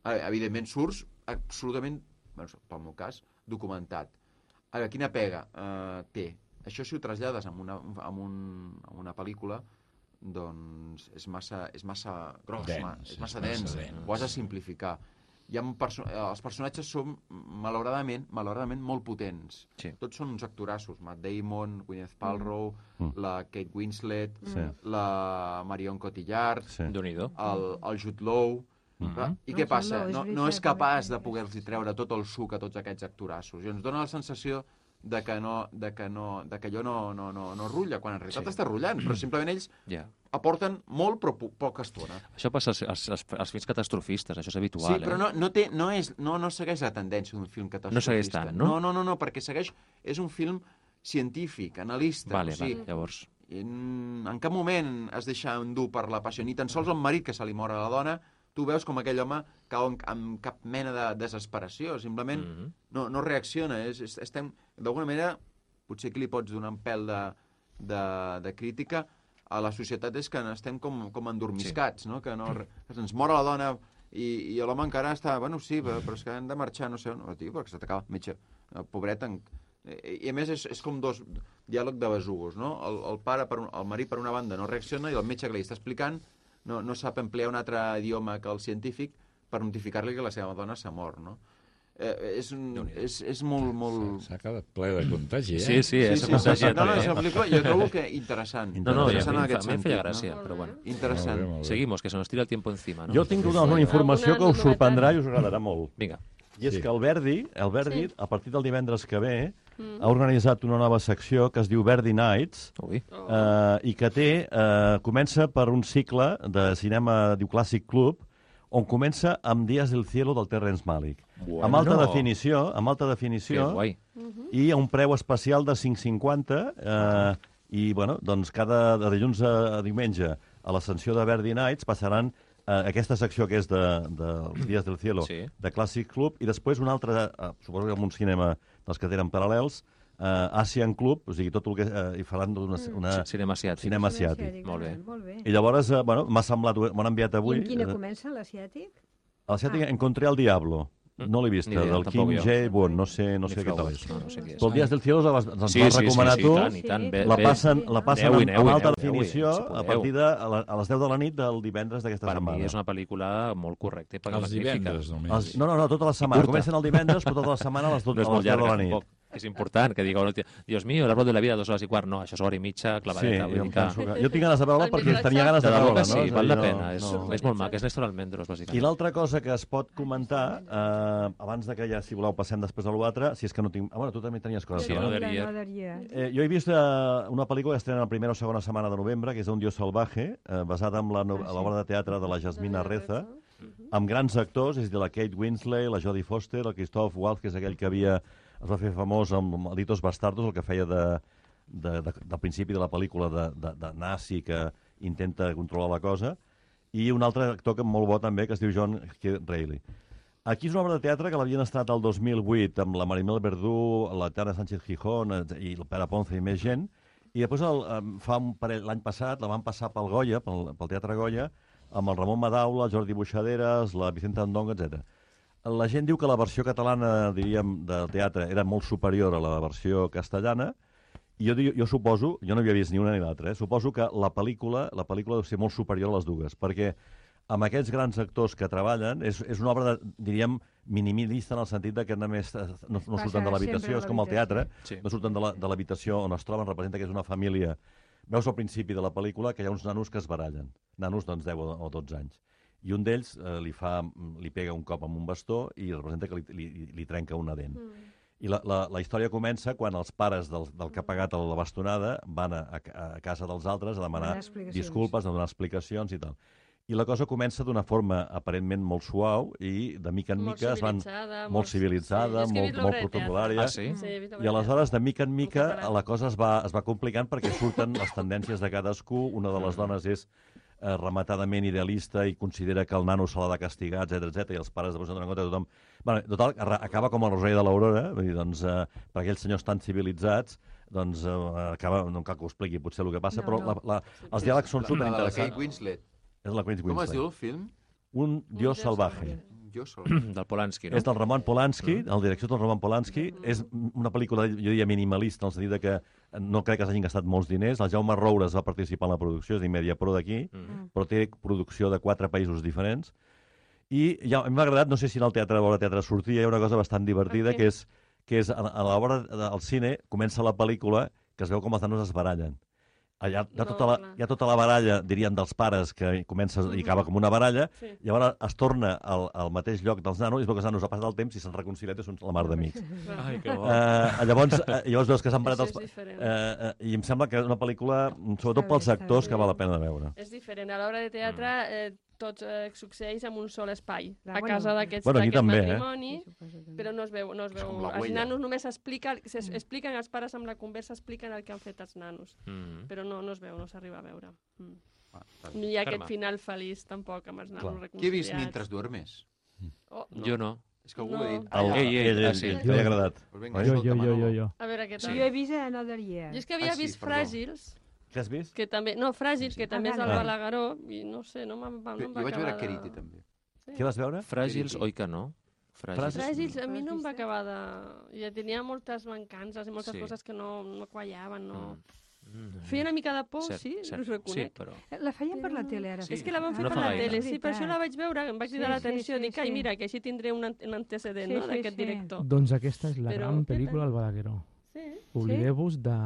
Eh, Evidentment surts absolutament, bueno, pel meu cas, documentat. Ara, quina pega eh, té? Això si ho trasllades amb una, amb un, amb una pel·lícula, doncs és massa, és massa gros, Dens, ma, és és massa massa dens, dens. ho has de simplificar. Hi ha perso els personatges són, malauradament, malauradament molt potents. Sí. Tots són uns actorassos. Matt Damon, Gwyneth Paltrow, Mm. la Kate Winslet, Sí. la Marion Cotillard, Sí. El, el Jude Law... Mhm. Clar, I El què Jude passa? No, no és capaç de poder-los treure tot el suc a tots aquests actorassos. I ens dona la sensació de que, no, de que, no, de que allò no, no, no, no rutlla, quan en realitat Sí. està rutllant, però simplement ells Ja. aporten molt però po poca estona. Això passa als, als, als, als films catastrofistes, això és habitual, sí, però eh? no, no, té, no, és, no, no segueix la tendència d'un film catastrofista. segueix tant, no? No, no, no, no, perquè segueix... És un film científic, analista. Vale, o sigui, vale, llavors... en, en cap moment es deixa endur per la passió, ni tan sols el marit que se li mor a la dona, tu veus com aquell home cau en, amb cap mena de desesperació, simplement Mhm. no, no reacciona. És, és, estem, d'alguna manera, potser que li pots donar un pèl de, de, de crítica a la societat és que estem com, com endormiscats, sí. no? que no, se'ns mor la dona i, i l'home encara està, bueno, sí, però, però és que han de marxar, no sé, no, tio, perquè se t'acaba, metge, eh, pobret, en, i a més és, és com dos diàleg de besugos, no? El, el pare, per un, el marit per una banda no reacciona i el metge que li està explicant no, no sap emplear un altre idioma que el científic per notificar-li que la seva dona s'ha mort, no? Eh, és, un, és, és molt, molt... S'ha quedat ple de contagi, eh? Sí, sí, eh? sí, s'ha sí, contagiat, no, no, és una pel·lícula, jo trobo que interessant. No, no, interessant en a mi fa- feia gràcia, no? però bueno. Interessant. Molt bé, molt bé. Seguimos, que se nos tira el tiempo encima, no? Jo tinc una, una informació que us sorprendrà i us agradarà molt. Vinga. I és Sí. que el Verdi, el Verdi Sí. a partir del divendres que ve, Mm. ha organitzat una nova secció que es diu Verdi Nights, Ui. Oh. eh, i que té, eh, comença per un cicle de cinema, diu Clàssic Club, on comença amb Dies del Cielo del Terrence Malick. Bueno. Amb alta definició, amb alta Que definició, guai. i a un preu especial de 5,50 eh, i bueno, doncs cada de dilluns a, a diumenge a l'ascensió de Verdi Nights passaran eh, aquesta secció que és de, de Dies del Cielo Sí. de Classic Club i després una altra, eh, suposo que amb un cinema dels que tenen paral·lels eh, Asian Club, o sigui, tot el que... Eh, i faran d'una una, Sí, cinema asiàtic. cinema asiàtic. Molt bé. Molt bé. I llavors, eh, bueno, m'ha semblat, m'ho han enviat I avui. amb quina eh, comença, l'asiàtic? L'asiàtic Ah. encontré el Diablo. No l'he vist, idea, del jo. J. Bond, no sé, no sé què tal és. No, no sé és. Però el Dies del Cielo ens Sí, vas sí, sí, recomanar sí, tu. i tant, i tant. La passen, la passen Aneu-hi, amb, amb alta definició si a partir de a, les 10 de la nit del divendres d'aquesta Per setmana. mi és una pel·lícula molt correcta i Els divendres, només. Els, no, no, no, tota la setmana. Comencen el divendres, però tota la setmana a les, 12, No és a molt les 10 de llarga, la nit. És important, que digueu, Dios mío, l'arbol de la vida, dues hores i quart. No, això és hora i mitja, Sí, clavadeta. jo, vull em dir que... que... jo tinc ganes de veure-la El perquè tenia ganes de De veure-la, que no? sí, val la no- pena. És, no. és molt maca, és Néstor Almendros, I bàsicament. l'altra cosa que es pot comentar, eh, abans de que ja, si voleu, passem després a l'altre, si és que no tinc... Ah, bueno, tu també tenies coses. Sí, no? no, de-. Eh, jo he vist eh, una pel·lícula que estrena la primera o segona setmana de novembre, que és Un dios salvaje, eh, basada en la no- Ah, sí. l'obra de teatre de la Jasmina Reza, amb grans actors, és a dir, la Kate Winslet, la Jodie Foster, el Christoph Waltz, que és aquell que havia, es va fer famós amb Malditos Bastardos, el que feia de, de, de, del principi de la pel·lícula de, de, de nazi que intenta controlar la cosa, i un altre actor que molt bo també, que es diu John K. Reilly. Aquí és una obra de teatre que l'havien estrenat el 2008 amb la Marimel Verdú, la Tana Sánchez Gijón eh, i el Pere Ponce i més gent, i després el, fa un parell, l'any passat la van passar pel Goya, pel, pel Teatre Goya, amb el Ramon Madaula, el Jordi Buixaderes, la Vicenta Andonga, etc. La gent diu que la versió catalana, diríem, del teatre era molt superior a la versió castellana, i jo, jo suposo, jo no havia vist ni una ni l'altra, eh? suposo que la pel·lícula, la pel·lícula deu ser molt superior a les dues, perquè amb aquests grans actors que treballen, és, és una obra, de, diríem, minimalista en el sentit de que només no, no surten de l'habitació, és com el teatre, Sí. no surten de l'habitació on es troben, representa que és una família. Veus al principi de la pel·lícula que hi ha uns nanos que es barallen, nanos doncs 10 o o 12 anys. I un d'ells eh, li, fa, li pega un cop amb un bastó i representa que li, li, li trenca una dent. I la, la, la història comença quan els pares del, del que ha pagat la bastonada van a, a, a casa dels altres a demanar disculpes, a donar explicacions i tal. I la cosa comença d'una forma aparentment molt suau i de mica en Molt mica es van... civilitzada, Molt civilitzada, sí, molt, molt protocolària. Ah, sí? Sí, I de aleshores, de mica en mica, la cosa es va, es va complicant perquè surten les tendències de cadascú. Una de les dones és eh, rematadament idealista i considera que el nano se l'ha de castigar, etc etc i els pares després no donen compte de tothom. Bueno, total, acaba com el Rosari de l'Aurora, vull dir, doncs, eh, per aquells senyors tan civilitzats, doncs eh, acaba, no cal que ho expliqui potser el que passa, No, però no. la, la, els diàlegs són La, la de la superinteressants. Kate Winslet. És la Kate Com es diu Winslet. el film? Un dios salvaje. Jo sol. Del Polanski, no? És del Roman Polanski, Mm. el direcció del Roman Polanski. És una pel·lícula, jo diria, minimalista, en el sentit de que no crec que s'hagin gastat molts diners. El Jaume Roures va participar en la producció, és d'Imedia Pro d'aquí, Mm. però té producció de quatre països diferents. I ja, a mi m'ha agradat, no sé si en el teatre o al teatre sortia, hi ha una cosa bastant divertida, Ok. que és, que és a, a l'hora del cine comença la pel·lícula que es veu com els nanos es barallen. Allà hi ha, No, tota la, hi ha tota la baralla, diríem, dels pares, que comença i acaba com una baralla, Sí. Llavors es torna al, al mateix lloc dels nanos i es veu que els nanos ha passat el temps i s'han reconciliat i són la mar d'amics. Ai, que bo. Uh, llavors, uh, llavors veus que s'han parat els... Uh, uh, I em sembla que és una pel·lícula, sobretot pels actors, que val la pena de veure. És diferent. A l'obra de teatre eh, tot eh, succeeix en un sol espai. Clar, a bueno. casa d'aquests Bueno, d'aquest també, eh? matrimoni, però no es veu, no es veu. Els nanos només explica, se- expliquen els pares amb la conversa, expliquen el que han fet els nanos, Mm. però no, no es veu, no s'arriba a veure. Mm. Ah, bé. Ni aquest Ferma. final feliç tampoc amb els nanos Clar. reconciliats. Qui he vist mentre duermes? Oh, no. Jo no. És que algú No. ho ha dit. El- Ei, ei, ell, ah, ell, sí. que li ha agradat. Pues vinga, Jo, jo, jo, jo, jo. A veure què Jo tal. he vist a No Darier. Jo és que havia Ah, sí, vist perdó. Fràgils, Què has vist? que també... No, Fràgils, que també és el. Balagueró, i no sé, no me'n va, no em va Jo vaig veure. Keriti, també. Sí. Què vas veure? Fràgils, Sí. oi que no? Fràgils. Fràgils, a mi no em va acabar de... Ja tenia moltes mancances i moltes Sí. coses que no, no quallaven, no... Mm. Feia una mica de por, Cert, sí, cert. us reconec. Sí, però... La feien per la tele, ara. Sí. És que la van fer No per la gaire. tele, sí, per això la vaig veure, em vaig Sí, cridar sí, l'atenció, sí, dic, ai, sí. mira, que així tindré un, un antecedent, Sí, no?, sí, d'aquest sí. director. Doncs aquesta és la Però gran pel·lícula del Balagueró. Sí. Oblideu-vos de,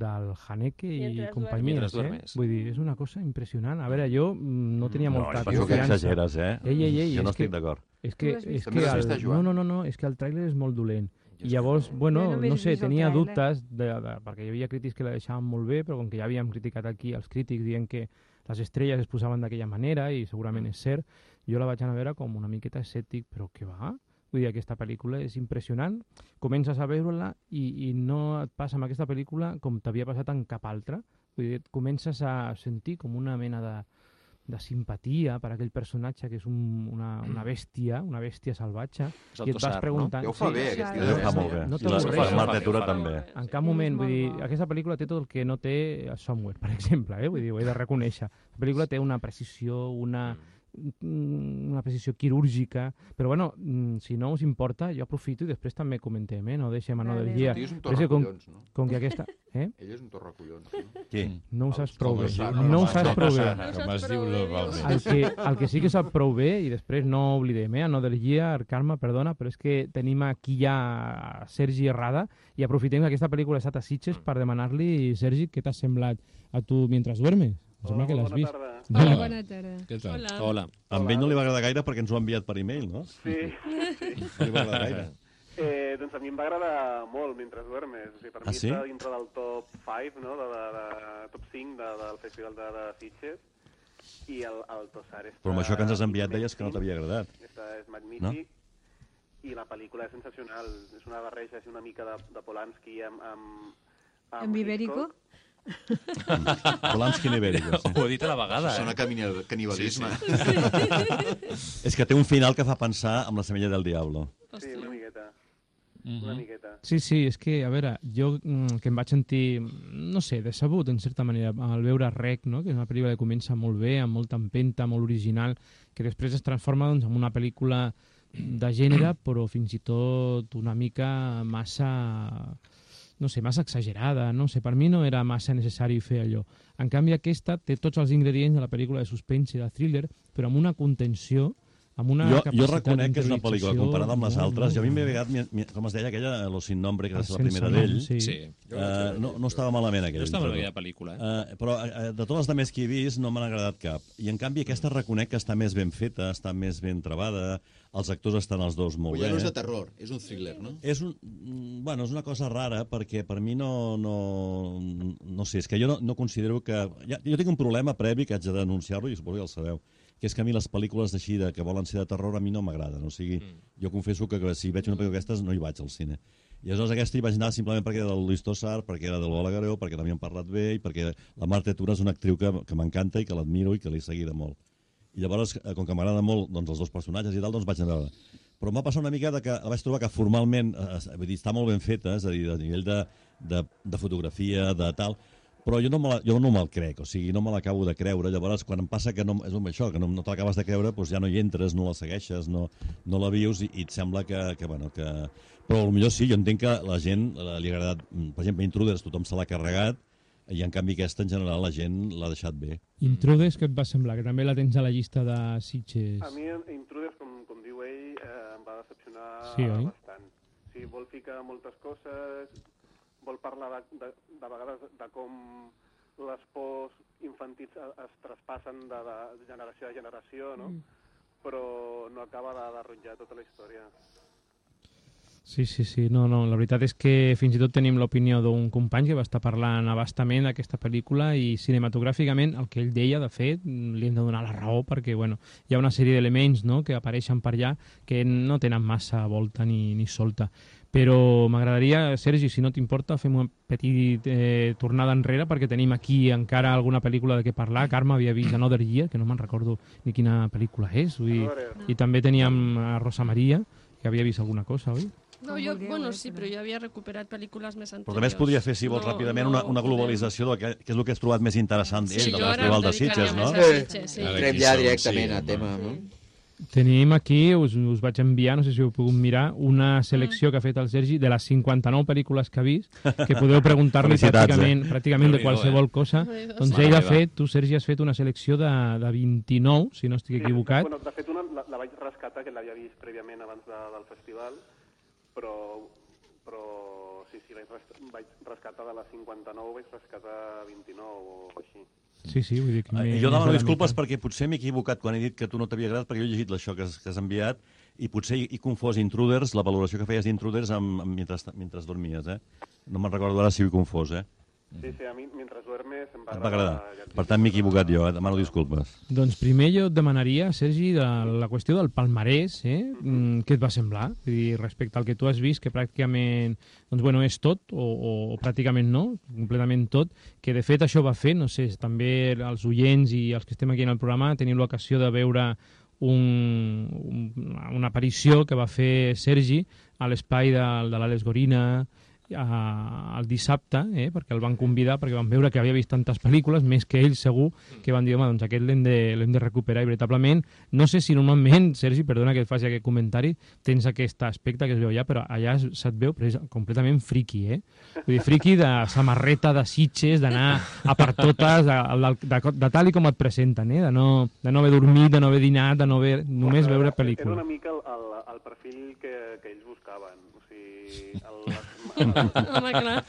del Haneke i companyia. Eh? Vull dir, és una cosa impressionant. A veure, jo mm, no tenia No, molta jo penso que confiança. exageres, eh? Ei, ei, ei, jo no estic d'acord. És que, és que el, no, no, no, no, és que el tràiler és molt dolent. I llavors, bueno, no sé, tenia dubtes, de, de, perquè hi havia crítics que la deixaven molt bé, però com que ja havíem criticat aquí els crítics dient que les estrelles es posaven d'aquella manera, i segurament és cert, jo la vaig anar a veure com una miqueta escèptic, però què va? Vull dir, aquesta pel·lícula és impressionant, comences a veure-la i, i no et passa amb aquesta pel·lícula com t'havia passat en cap altra. Vull dir, et comences a sentir com una mena de, de simpatia per aquell personatge que és un, una, una bèstia, una bèstia salvatge, i et vas Tossar, no? preguntant... Ja ho fa bé, sí, aquest tio. Ja fa bèstia. molt bé. No I la la bé, també. En cap moment, vull dir, aquesta pel·lícula té tot el que no té a Somewhere, per exemple, eh? vull dir, ho he de reconèixer. La pel·lícula té una precisió, una, mm, una precisió quirúrgica, però bueno, mm, si no us importa, jo aprofito i després també comentem, eh? no deixem a no del guia. El tio és un torracollons, no? com que aquesta... Eh? Ell és un torracollons, no? Qui? No ho saps prou bé. No ho saps prou bé. Com es diu globalment. El que, el que sí que sap prou bé, i després no oblidem, eh, no del guia, Carme, perdona, però és que tenim aquí ja Sergi Errada i aprofitem que aquesta pel·lícula ha estat a Sitges per demanar-li, Sergi, què t'ha semblat a tu mentre duermes? Em sembla que l'has vist. Hola, bona tarda. Què tal? Hola. Hola. A ell no li va agradar gaire perquè ens ho ha enviat per e-mail, no? Sí, No li va agradar gaire. eh, doncs a mi em va agradar molt mentre duermes. O sigui, per Ah, mi sí? està dintre del top 5, no? de, de, de, top 5 de, del Festival de, de Sitges. I el, el Tossar està... Però amb això que ens has enviat deies que no t'havia agradat. Està, és magnífic. I la pel·lícula és sensacional. És una barreja així una mica de, de Polanski amb... amb, Amb Ibérico? Polanski Ibérico, sí. Ho he dit a la vegada, Sona eh? camini- canibalisme. És que té un final que fa pensar amb la semilla del diablo. Sí, una miqueta. Mhm. Una miqueta. Sí, sí, és que, a veure, jo mm, que em vaig sentir, no sé, decebut, en certa manera, al veure Rec, no? que és una pel·lícula que comença molt bé, amb molta empenta, molt original, que després es transforma doncs, en una pel·lícula de gènere, però fins i tot una mica massa no sé, massa exagerada, no sé, per mi no era massa necessari fer allò. En canvi, aquesta té tots els ingredients de la pel·lícula de suspense i de thriller, però amb una contenció, amb una Jo, jo reconec que és una pel·lícula, comparada amb les molt, altres, molt jo a mi m'he mi- com es deia, aquella, Lo sin nombre, que és la primera d'ell. sí. Sí. Eh, no, no estava malament aquella. No estava malament aquella pel·lícula, Eh, però eh, de totes les altres que he vist no m'han agradat cap. I en canvi aquesta reconec que està més ben feta, està més ben trebada, els actors estan els dos molt Però ja no és de terror, és un thriller, no? És un, mm, bueno, és una cosa rara perquè per mi no, no, no sé, és que jo no, no considero que... Ja, jo tinc un problema previ que haig de denunciar-lo i suposo que ja el sabeu, que és que a mi les pel·lícules així de, que volen ser de terror a mi no m'agraden. O sigui, mm. jo confesso que, que si veig una pel·lícula d'aquestes no hi vaig al cine. I aleshores aquesta hi vaig anar simplement perquè era del Luis Tossar, perquè era del Lola Gareu, perquè n'havíem parlat bé i perquè la Marta Tura és una actriu que, que m'encanta i que l'admiro i que l'he seguida molt. I llavors, eh, com que m'agrada molt doncs, els dos personatges i tal, doncs vaig anar a. Però em va passar una mica de que la vaig trobar que formalment eh, vull dir, està molt ben feta, és a dir, a nivell de, de, de fotografia, de tal, però jo no, me la, jo no me'l crec, o sigui, no me l'acabo de creure. Llavors, quan em passa que no, és un això, que no, no te l'acabes de creure, doncs ja no hi entres, no la segueixes, no, no la vius i, i et sembla que, que, bueno, que... Però potser sí, jo entenc que la gent eh, li ha agradat, mm, per exemple, Intruders, tothom se l'ha carregat, i en canvi aquesta, en general, la gent l'ha deixat bé. Intruders, què et va semblar? Que també la tens a la llista de Sitges. A mi, Intruders, com, com diu ell, eh, em va decepcionar Sí, oi? bastant. Sí, vol ficar moltes coses, vol parlar de, de, de vegades de com les pors infantils es, es traspassen de, de generació a generació, no? Mm. Però no acaba de derrotjar tota la història. Sí, sí, sí. No, no, la veritat és que fins i tot tenim l'opinió d'un company que va estar parlant abastament d'aquesta pel·lícula i cinematogràficament el que ell deia, de fet, li hem de donar la raó perquè, bueno, hi ha una sèrie d'elements no?, que apareixen per allà que no tenen massa volta ni, ni solta. Però m'agradaria, Sergi, si no t'importa, fem una petita eh, tornada enrere perquè tenim aquí encara alguna pel·lícula de què parlar. Carme havia vist Another Year, que no me'n recordo ni quina pel·lícula és. Vull. I també teníem a Rosa Maria, que havia vist alguna cosa, oi? No, jo, bueno, sí, però jo havia recuperat pel·lícules més anteriors. Però també es podria fer, si vols, No, ràpidament, no una, una globalització del que, que és el que has trobat més interessant Sí, ell, de em de Sitges, no? Sitges, sí. Ara Entrem aquí ja directament sí, a tema, Sí. no? Tenim aquí, us, us vaig enviar, no sé si ho pogut mirar, una selecció que ha fet el Sergi de les 59 pel·lícules que ha vist, que podeu preguntar-li pràcticament, pràcticament de qualsevol eh? cosa. Doncs sí. ell ha fet, tu Sergi has fet una selecció de, de 29, si no estic equivocat. Bueno, de fet, una la, la vaig rescatar, que l'havia vist prèviament abans de, del festival, però, però sí, sí, vaig, res, vaig rescatar de les 59, vaig rescatar 29 o així. Sí, sí, vull dir que... Eh, Jo demano la disculpes mica. perquè potser m'he equivocat quan he dit que tu no t'havia agradat, perquè jo he llegit això que has, que has enviat i potser he, he confós Intruders, la valoració que feies d'Intruders amb, amb, mentre, mentre dormies, eh? No me'n recordo ara si ho he confós, eh? Sí, sí, a mi, mentre duermes, em va Et va agradar. ja Per tant, m'he equivocat jo, eh? demano disculpes. Doncs primer jo et demanaria, Sergi, de la qüestió del palmarès, eh? Mm, què et va semblar? Vull dir, respecte al que tu has vist, que pràcticament doncs, bueno, és tot, o, o, o pràcticament no, completament tot, que de fet això va fer, no sé, també els oients i els que estem aquí en el programa tenim l'ocasió de veure un, un, una aparició que va fer Sergi a l'espai de, de l'Àlex Gorina, uh, el dissabte, eh, perquè el van convidar, perquè van veure que havia vist tantes pel·lícules, més que ell segur, que van dir, home, doncs aquest l'hem de, de recuperar i veritablement, no sé si normalment, Sergi, perdona que et faci aquest comentari, tens aquest aspecte que es veu allà, però allà se't veu pres- completament friki, eh? Vull dir, friki de samarreta, de sitges, d'anar a per totes, de, de, de, de tal i com et presenten, eh? De no, de no haver dormit, de no haver dinat, de no haver, només veure Era pel·lícula. una mica el, el, el perfil que, que ells buscaven. El, el, Home, clar.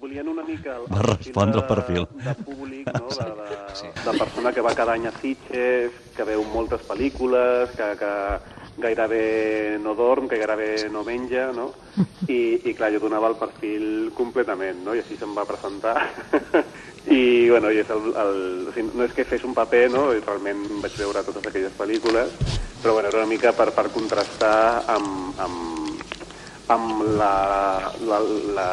volien una mica el, Va respondre el perfil. de, de públic, no? de, de, de persona que va cada any a Sitges, que veu moltes pel·lícules, que, que gairebé no dorm, que gairebé no menja, no? I, i clar, jo donava el perfil completament, no? I així se'm va presentar. I, bueno, i és el, el, o sigui, no és que fes un paper, no? I realment vaig veure totes aquelles pel·lícules, però bueno, era una mica per, per contrastar amb, amb, amb la, la, la,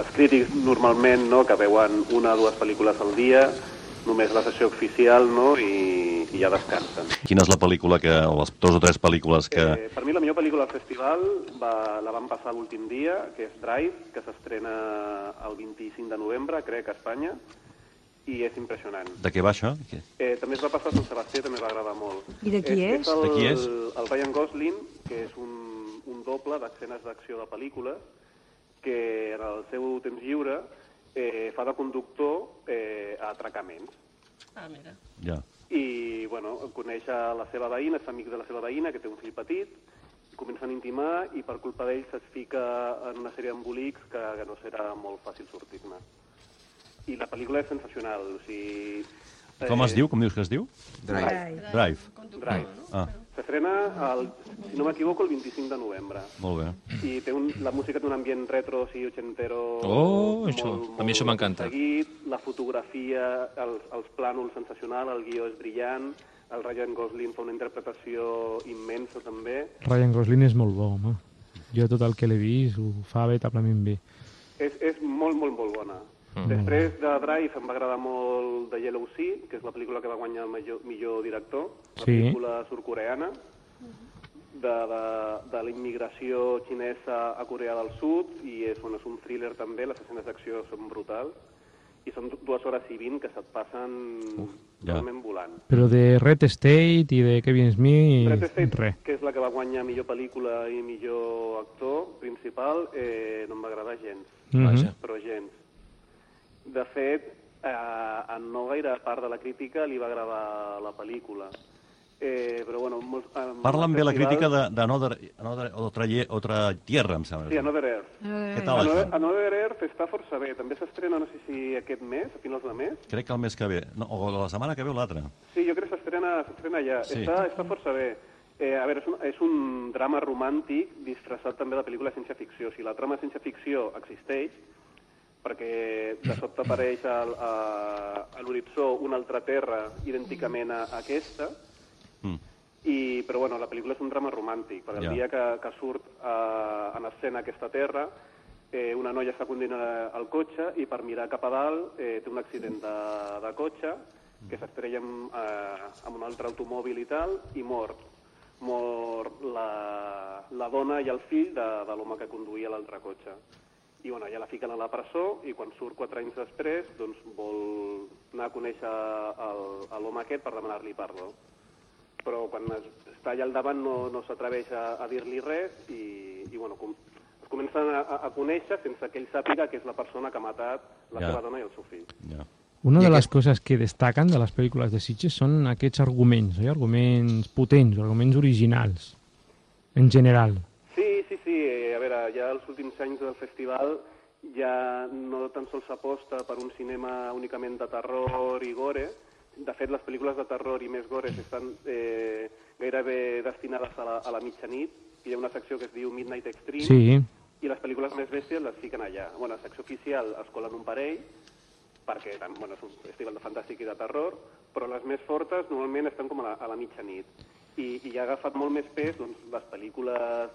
els crítics normalment no, que veuen una o dues pel·lícules al dia, només la sessió oficial no, i, i ja descansen. Quina és la pel·lícula que, o les dos o tres pel·lícules que... Eh, per mi la millor pel·lícula al festival va, la van passar l'últim dia, que és Drive, que s'estrena el 25 de novembre, crec, a Espanya, i és impressionant. De què va això? Eh, també es va passar a Sant Sebastià, també va agradar molt. I de qui és? és el, De qui és? El Ryan Gosling, que és un, un doble d'escenes d'acció de pel·lícules, que en el seu temps lliure eh, fa de conductor eh, a atracaments. Ah, mira. Ja. I, bueno, coneix a la seva veïna, és amic de la seva veïna, que té un fill petit, i comencen a intimar i per culpa d'ells es fica en una sèrie d'embolics que, que no serà molt fàcil sortir-ne. I la pel·lícula és sensacional, o sigui... Com es diu? Com dius que es diu? Drive. Drive. Drive. Ah, S'estrena, el, si no m'equivoco, el 25 de novembre. molt bé. I té un, la música té un ambient retro, o sigui, ochentero... Oh, això. A mi això m'encanta. Seguit, la fotografia, els, els plànols sensacional, el guió és brillant, el Ryan Gosling fa una interpretació immensa també. Ryan Gosling és molt bo, home. Jo tot el que l'he vist ho fa veritablement bé. És, és molt, molt, molt bona. Mm. Després de Drive em va agradar molt The Yellow Sea, que és la pel·lícula que va guanyar el millor, millor director, la Sí. pel·lícula surcoreana, de, de, de la immigració xinesa a Corea del Sud, i és, bueno, és un thriller també, les escenes d'acció són brutals, i són du- dues hores i vint que se't passen ja. realment volant. Però de Red State i de Kevin Smith, Red State, res. que és la que va guanyar millor pel·lícula i millor actor principal, eh, no em va agradar gens. Mhm. Vaja. però gens. De fet, eh, a no gaire part de la crítica li va agradar la pel·lícula. Eh, però bueno, molts, eh, Parlen bé la crítica de- d'Another Another, otra, lle- otra Tierra, em sembla. Sí, Another Earth. Què tal, Another, això? Another Earth està força bé. També s'estrena, no sé si aquest mes, a finals de mes. Crec que el mes que ve. No, o la setmana que ve o l'altra. Sí, jo crec que s'estrena s'estrena ja. Sí. Està, està força bé. Eh, a veure, és un, és un drama romàntic disfressat també de pel·lícula de ciència-ficció. O sigui, la trama de ciència-ficció existeix perquè de sobte apareix al, a, a l'horitzó una altra terra idènticament a, a aquesta, Mm. i, però bueno, la pel·lícula és un drama romàntic, perquè el dia que, que surt eh, en escena aquesta terra, eh, una noia està conduint el cotxe i per mirar cap a dalt eh, té un accident de, de cotxe que s'estrella amb, eh, amb un altre automòbil i tal, i mor. Mor la, la dona i el fill de, de l'home que conduïa l'altre cotxe. I bueno, ja la fiquen a la presó i quan surt quatre anys després doncs vol anar a conèixer l'home aquest per demanar-li perdó però quan es, està allà al davant no, no s'atreveix a, a dir-li res i, i bueno, com, es comencen a, a conèixer sense que ell sàpiga que és la persona que ha matat la Ja. seva dona i el seu fill. Ja. Una de les coses que destaquen de les pel·lícules de Sitges són aquests arguments, oi? arguments potents, arguments originals, en general. Eh, A veure, ja els últims anys del festival ja no tan sols s'aposta per un cinema únicament de terror i gore. De fet, les pel·lícules de terror i més gores estan eh, gairebé destinades a la, a la mitjanit. Hi ha una secció que es diu Midnight Extreme Sí. i les pel·lícules més bèsties les fiquen allà. Bueno, la secció oficial es colen un parell, perquè bueno, és un festival de fantàstic i de terror, però les més fortes normalment estan com a la, a la mitjanit. I, I ha agafat molt més pes doncs, les pel·lícules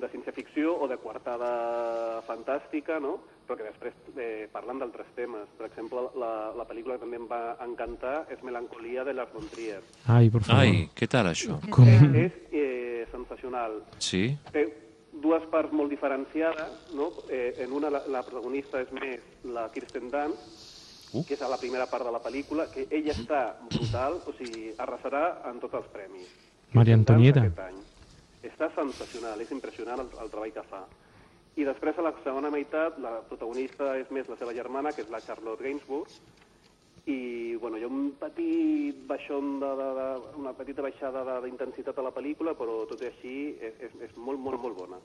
de ciència-ficció o de quartada fantàstica, no? però que després eh, parlen d'altres temes. Per exemple, la, la pel·lícula que també em va encantar és Melancolia de Lars von Trier. Ai, per favor. Ai, què tal, això? Com... És eh, sensacional. Sí? Té dues parts molt diferenciades, no? Eh, en una la, la protagonista és més la Kirsten Dunst, Uh. que és a la primera part de la pel·lícula, que ella està brutal, o sigui, arrasarà en tots els premis. Maria Antonieta. Aquest any. Està sensacional, és impressionant el, el treball que fa. I després, a la segona meitat, la protagonista és més la seva germana, que és la Charlotte Gainsbourg, i bueno, hi ha un petit baixón de, de, de, una petita baixada d'intensitat a la pel·lícula, però tot i així és, és, és molt, molt, molt bona.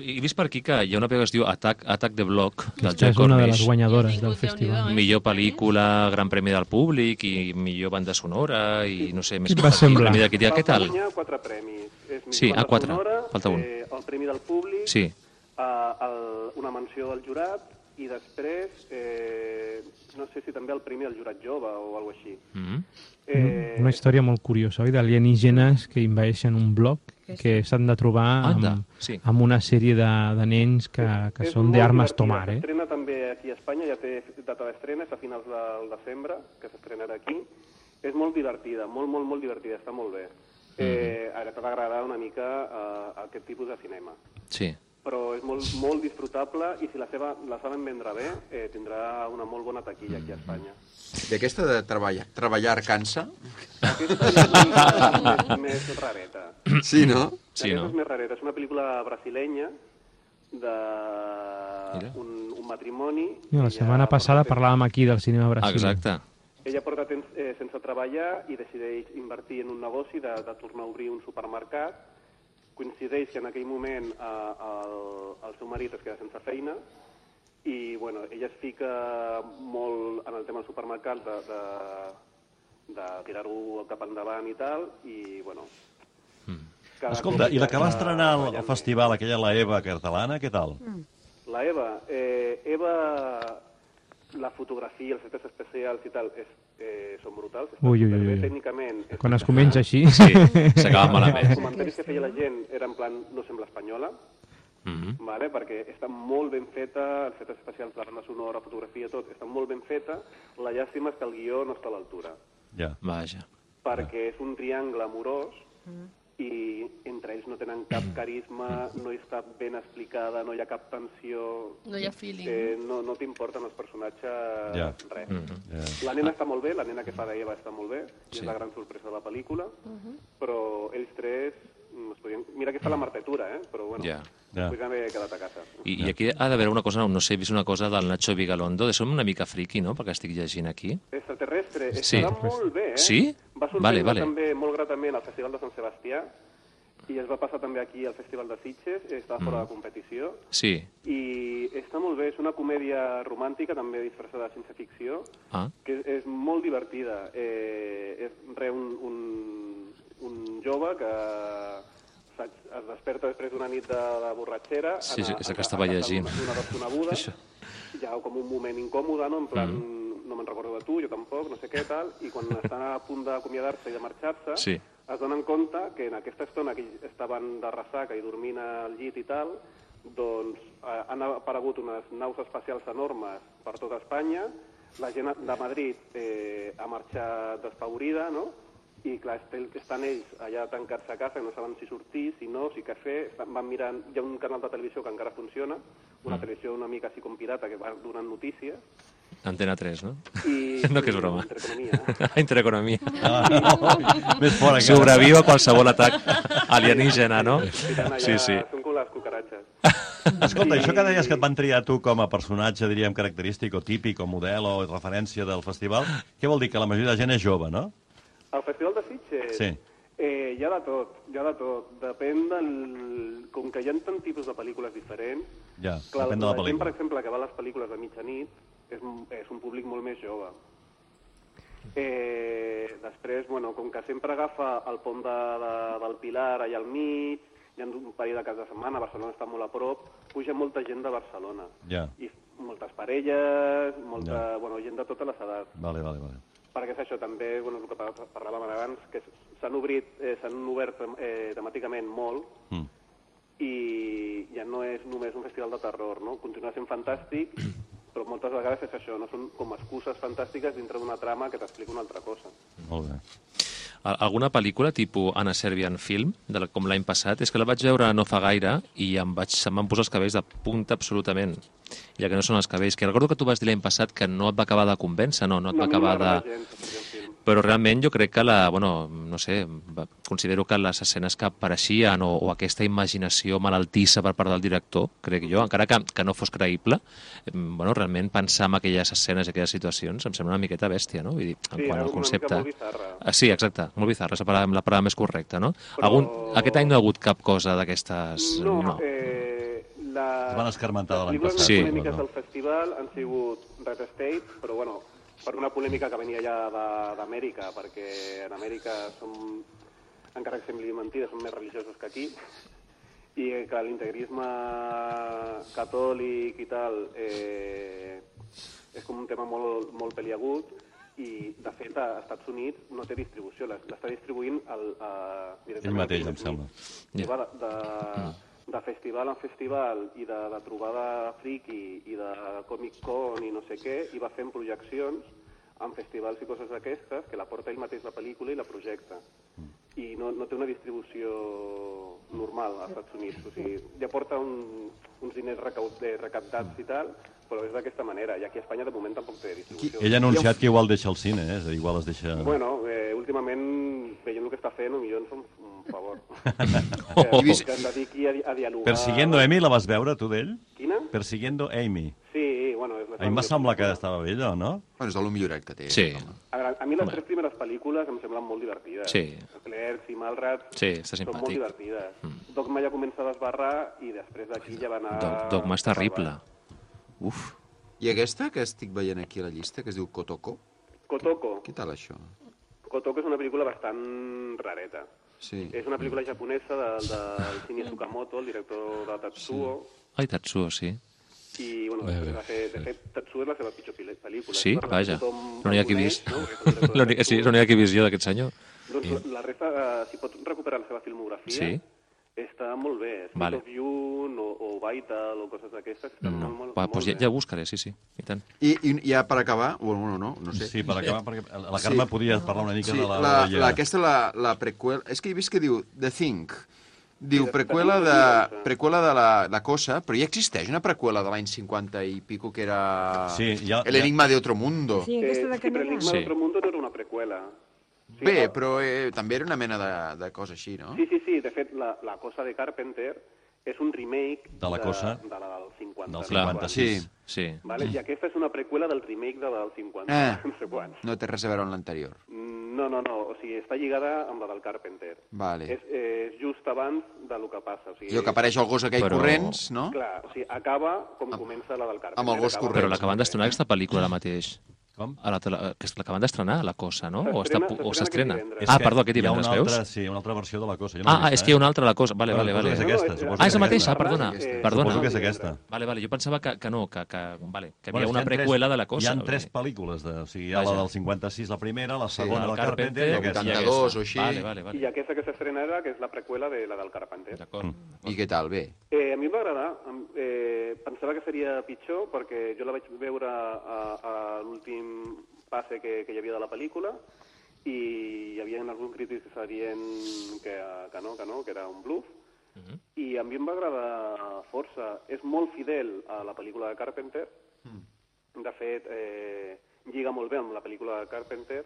He vist per aquí que hi ha una pel·lícula que es diu Attack, Attack the Block, del Aquesta Joe és una de les Cornish. guanyadores del festival. Millor pel·lícula, gran premi del públic i millor banda sonora i no sé, més va coses aquí, semblar? premi de crítica. Què tal? Va guanyar quatre premis. És Sí, millor a quatre. sonora, Falta un. Eh, el Premi del Públic, Sí. eh, el, una menció del jurat, i després, eh, no sé si també el Premi del jurat jove o alguna així. Mm. Eh, Una història molt curiosa, oi? D'alienígenes que invadeixen un bloc que s'han de trobar Anda, amb, sí. amb una sèrie de, de nens que, que és són d'armes tomar, eh? S'estrena també aquí a Espanya, ja té data d'estrena, és a finals del desembre, que s'estrenarà aquí. És molt divertida, molt, molt, molt divertida, està molt bé. Eh, ara t'ha d'agradar una mica eh, aquest tipus de cinema. Sí. Però és molt, molt disfrutable i si la, seva, la saben vendre bé, eh, tindrà una molt bona taquilla aquí a Espanya. I aquesta de treballar, treballar cansa? Aquesta és més, més rareta. Sí, no? Sí, Aquesta no? és més rareta. És una pel·lícula brasilenya de Mira. un, un matrimoni. Mira, la setmana porta passada temps- parlàvem aquí del cinema brasiler. Exacte. Ella porta temps eh, sense treballar i decideix invertir en un negoci de, de tornar a obrir un supermercat. Coincideix que en aquell moment eh, el, el seu marit es queda sense feina i bueno, ella es fica molt en el tema del supermercat de, de, de tirar-ho cap endavant i tal i bueno... cada Escolta, i la que va estrenar al, al festival, aquella, la Eva catalana, què tal? La Eva, eh, Eva, la fotografia, els efectes especials i tal, és, eh, són brutals. està Ui, ui, ui. Tècnicament... és Quan es comença així... Sí, s'acaba malament. Els comentaris que feia la gent eren en plan, no sembla espanyola, Mm -hmm. vale? perquè està molt ben feta, els efectes especials, la banda sonora, fotografia, tot, està molt ben feta. La llàstima és que el guió no està a l'altura, Ja. Vaja. perquè és un triangle amorós i entre ells no tenen cap carisma, no està ben explicada, no hi ha cap tensió... No hi ha feeling. Eh, no no t'importen els personatges Ja. res. ja. La nena està molt bé, la nena que fa d'Eva està molt bé, Sí. és la gran sorpresa de la pel·lícula, però ells tres... mm, Es podien... Mira que està la Marta Tura, eh? però bueno. Ja. es podien haver quedat a casa. I, I aquí ha d'haver una cosa, no sé, he vist una cosa del Nacho Vigalondo, de som una mica friqui, no?, perquè estic llegint aquí. Extraterrestre, Sí. estarà molt bé, eh? Sí? Va sorprendre Vale, vale. també molt gratament al Festival de Sant Sebastià, i es va passar també aquí al Festival de Sitges, estava fora de competició, Sí. i està molt bé, és una comèdia romàntica, també disfressada de ciència-ficció, Ah, que és, és molt divertida. Eh, és re un, un, un jove que es desperta després d'una nit de, de borratxera Sí, sí, és el que estava llegint. d'una desconeguda, ha com un moment incòmode, no? en plan, Mm. No me'n recordo de tu, jo tampoc, no sé què, tal, i quan estan a punt d'acomiadar-se i de marxar-se, Sí. es donen compte que en aquesta estona que estaven de ressaca i dormint al llit i tal, doncs eh, han aparegut unes naus espacials enormes per tota Espanya, la gent de Madrid eh, ha marxat despavorida, no? I clar, est- estan ells allà tancats a casa no saben si sortir, si no, si què fer, van mirant, hi ha un canal de televisió que encara funciona, una televisió una mica així com pirata que va donant notícies, Antena 3, no? i... No, que és broma. Intereconomia. Intereconomia. Ah, més fora encara. Sobreviu a qualsevol atac alienígena, no? Sí, sí. Són com les cucaratxes. Escolta, això que deies que et van triar a tu com a personatge, diríem, característic o típic o model o referència del festival, què vol dir? Que la majoria de gent és jove, no? Al Festival de Sitges Sí. eh, hi ha de tot, hi ha de tot. Depèn del... Com que hi ha tant tipus de pel·lícules diferents, Ja, clar, depèn de la gent, per pel·lícula. exemple, que va a les pel·lícules de mitjanit és, un- és un públic molt més jove. Eh, després, bueno, com que sempre agafa el pont de, de, del Pilar allà al mig, hi ha un parell de caps de setmana, Barcelona està molt a prop, puja molta gent de Barcelona. Ja, I moltes parelles, molta, Ja. bueno, gent de totes les edats. vale, vale, vale. Perquè és això, també, bueno, el que par- parlàvem abans, que s'han obrit, eh, s'han obert eh, temàticament molt Mm. i ja no és només un festival de terror, no? Continua sent fantàstic, però moltes vegades és això, no? Són com excuses fantàstiques dintre d'una trama que t'explica una altra cosa. Molt bé. Alguna pel·lícula tipus Anna Serbian Film, de la, com l'any passat, és que la vaig veure no fa gaire i em vaig, se'm van posar els cabells de punta absolutament. Ja que no són els cabells, que recordo que tu vas dir l'any passat que no et va acabar de convèncer, no? No et No, va no acabar m'agrada de... gens, Film. Però realment jo crec que la, bueno, no sé, considero que les escenes que apareixien o, o aquesta imaginació malaltissa per part del director, crec jo, encara que, que no fos creïble, bueno, realment pensar en aquelles escenes i aquelles situacions em sembla una miqueta bèstia, no? Vull dir, en Sí, quant al una concepte... mica molt bizarra. Ah, sí, exacte, molt bizarra, és la paraula, la paraula més correcta, no? Però- Algun, aquest any no ha hagut cap cosa d'aquestes... No, no. eh, la... Es van escarmentar de l'any les passat. Sí. Les polèmiques no? del festival han sigut Red State, però bueno, per una polèmica que venia ja de- d'Amèrica, perquè en Amèrica som, encara que sembli mentida, són més religiosos que aquí, i que l'integrisme catòlic i tal eh, és com un tema molt, molt peliagut i, de fet, a Estats Units no té distribució, l'es- l'està distribuint el, a, directament Ell mateix, em sembla. va de, de, de festival en festival i de, de trobada friki i de Comic Con i no sé què, i va fent projeccions en festivals i coses d'aquestes, que la porta ell mateix la pel·lícula i la projecta. I no, no té una distribució normal als Estats Units. O sigui, ja porta un, uns diners eh, recaptats i tal, però és d'aquesta manera. I aquí a Espanya de moment tampoc té distribució. Ell ha anunciat que igual deixa el cine, eh? És a dir, Igual es deixa... Bueno, eh, últimament, veient el que està fent, millor ens un, favor. Oh. que, que es dediqui a, a dialogar... Persiguiendo Amy la vas veure, tu, d'ell? Quina? Persiguiendo Amy. Sí, bueno... És la A mi em va semblar que estava bella, no? Bueno, és de lo milloret que té. Sí. home. A, veure, a mi les tres primeres pel·lícules em semblen molt divertides. Sí. Clerks i Malrats Sí, està són molt divertides. Mm. Dogma ja comença a desbarrar i després d'aquí ja va anar... Dog- Dogma és terrible. Uf. I aquesta que estic veient aquí a la llista, que es diu Kotoko? Kotoko. Què tal, això? Kotoko és una pel·lícula bastant rareta. Sí. És una pel·lícula japonesa del, del Shinya Tsukamoto, el director de Tatsuo, Ai, Tatsuo, sí. i, bueno, Bé, bé, va fer, de fet, Tatsuo és la seva pitjor pel·lícula. Sí, que vaja. tothom No n'hi ha qui coneix, vist. no? Sí, és l'única que he vist jo d'aquest senyor. Doncs la, la resta, eh, si pots recuperar la seva filmografia, Sí. Està molt bé. Sweet Vale. of Yun o, o Vital o coses d'aquestes, No. molt, molt, Va, molt doncs ja, ja ho buscaré, sí, sí, i tant. I, i ja per acabar, bueno, no, no, no sé. Sí, per acabar, perquè la Carme podia parlar una mica sí, de la- la, de la- la, aquesta, la, la prequel... És que he vist que diu The Thing. Diu Sí, preqüela de- de, de- de la, la cosa, però ja existeix una preqüela de l'any 50 i pico que era Sí, ja- El enigma de otro mundo. Sí, aquesta de sí, però Canela. Enigma Sí. d'Otro Mundo no era una preqüela. Sí, Bé, ah, però eh, també era una mena de, de cosa així, no? Sí, sí, sí. De fet, la, la cosa de Carpenter és un remake De la cosa de la del 50. del no sé 56. Sí. Sí. Vale? I aquesta és una preqüela del remake de la del 50. Eh. No sé quants. No té res a veure amb l'anterior. Mm, No, no, no. O sigui, està lligada amb la del Carpenter. Vale. És, és just abans de lo que passa. O sigui, Allò que apareix el gos aquell Però- corrents, no? Clar, o sigui, acaba com comença la del Carpenter. amb el gos corrents. Però l'acaben d'estrenar aquesta pel·lícula ara mateix. Com? A la, tele- que l'acaben d'estrenar, La Cosa, no? O està S'estrena- o s'estrena. Ah, perdó, aquest divendres, una veus? altra, sí, una altra versió de la cosa. Jo no Ah, ah, vist, és que hi ha una altra La Cosa. Vale, vale, vale. és aquesta, és- suposo Ah, és la mateixa, Arran, perdona. eh, Perdona. Suposo que és aquesta. Vale, vale, jo pensava que, que no, que, que, vale, que hi havia una preqüela tres, de La Cosa. Hi ha tres pel·lícules, de, o sigui, hi ha la del 56, la primera, la Sí, segona, el la Carpenter, i Carpenter, aquesta. i 82 aquesta. o així. Vale, vale, vale. I aquesta que s'estrena ara, que és la preqüela de la del Carpenter. D'acord. I què tal? Bé. A mi em va agradar. Em- Eh, pensava que seria pitjor perquè jo la vaig veure a, a l'últim passe que, que hi havia de la pel·lícula i hi havia alguns crítics que sabien que, que no, que no, que era un bluff. I a mi em va agradar força. És molt fidel a la pel·lícula de Carpenter. De fet, eh, lliga molt bé amb la pel·lícula de Carpenter.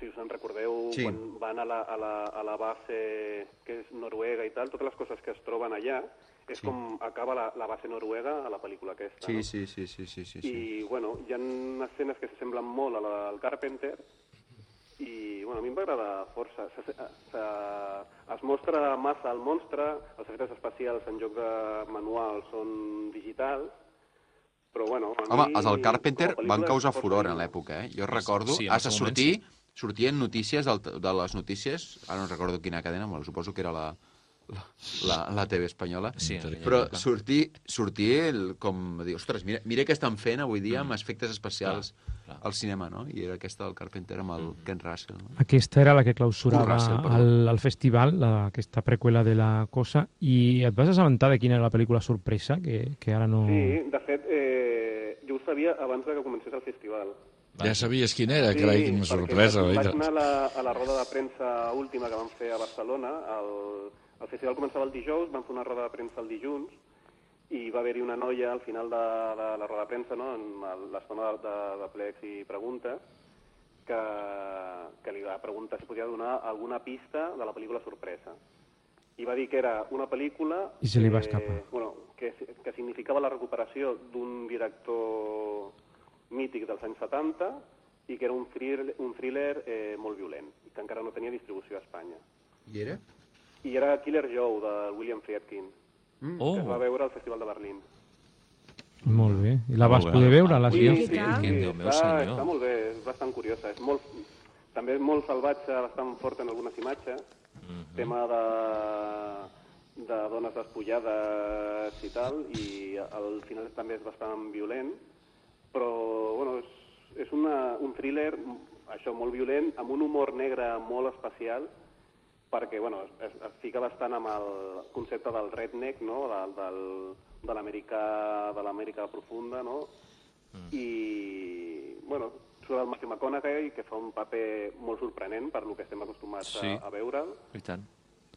Si us en recordeu, Sí. quan van a la, a, la, a la base que és noruega i tal, totes les coses que es troben allà, és Sí. com acaba la, la base noruega a la pel·lícula aquesta. Sí, no? sí, sí, sí, sí, sí. sí. I, bueno, hi ha escenes que s'assemblen molt a la del Carpenter i, bueno, a mi em va agradar força. Se, se, se, es mostra massa el monstre, els efectes especials en lloc de manual són digitals, però, bueno... A Home, mi, els del Carpenter van causar furor en l'època, eh? Jo recordo, sí, en has de sortir, sortien notícies del, de les notícies, ara no recordo quina cadena, bueno, suposo que era la, la, la, TV espanyola, Sí, però sortir, sortir el, com dir, ostres, mira, mira què estan fent avui dia amb efectes especials Mm. Clar, clar. al cinema, no? I era aquesta del Carpenter amb el Ken Russell. No? Aquesta era la que clausurava Russell, perdó. el, el festival, la, aquesta preqüela de la cosa, i et vas assabentar de quina era la pel·lícula sorpresa, que, que ara no... Sí, de fet, eh, jo ho sabia abans de que comencés el festival. Ja sabies quin era, Sí, carai, quina sorpresa, Vaig oi? anar a la, a la roda de premsa última que vam fer a Barcelona. El, el festival començava el dijous, vam fer una roda de premsa el dilluns i va haver-hi una noia al final de, de la roda de premsa, no, en l'estona de, de, de plecs i preguntes, que, que li va preguntar si podia donar alguna pista de la pel·lícula sorpresa. I va dir que era una pel·lícula... I se li va que, escapar. Bueno, que, que significava la recuperació d'un director mític dels anys 70 i que era un thriller, un thriller eh, molt violent, i que encara no tenia distribució a Espanya. I era? I era Killer Joe, de William Friedkin, Mm. Oh. que es va veure al Festival de Berlín. Molt bé. I la vas Molt bé. poder veure, la Sí, sí, sí, Friedkin, Déu meu està, senyor. està molt bé, és bastant curiosa. És molt, també és molt salvatge, bastant fort en algunes imatges. Mhm. Tema de, de dones despullades i tal, i al final també és bastant violent, però bueno, és, és una, un thriller, això, molt violent, amb un humor negre molt especial, perquè bueno, es, es fica bastant amb el concepte del redneck, no? del, del, de l'americà de l'Amèrica profunda, no? Mm. I, bueno, surt el Matthew McConaughey, que fa un paper molt sorprenent per lo que estem acostumats Sí. a, a veure'l. I tant.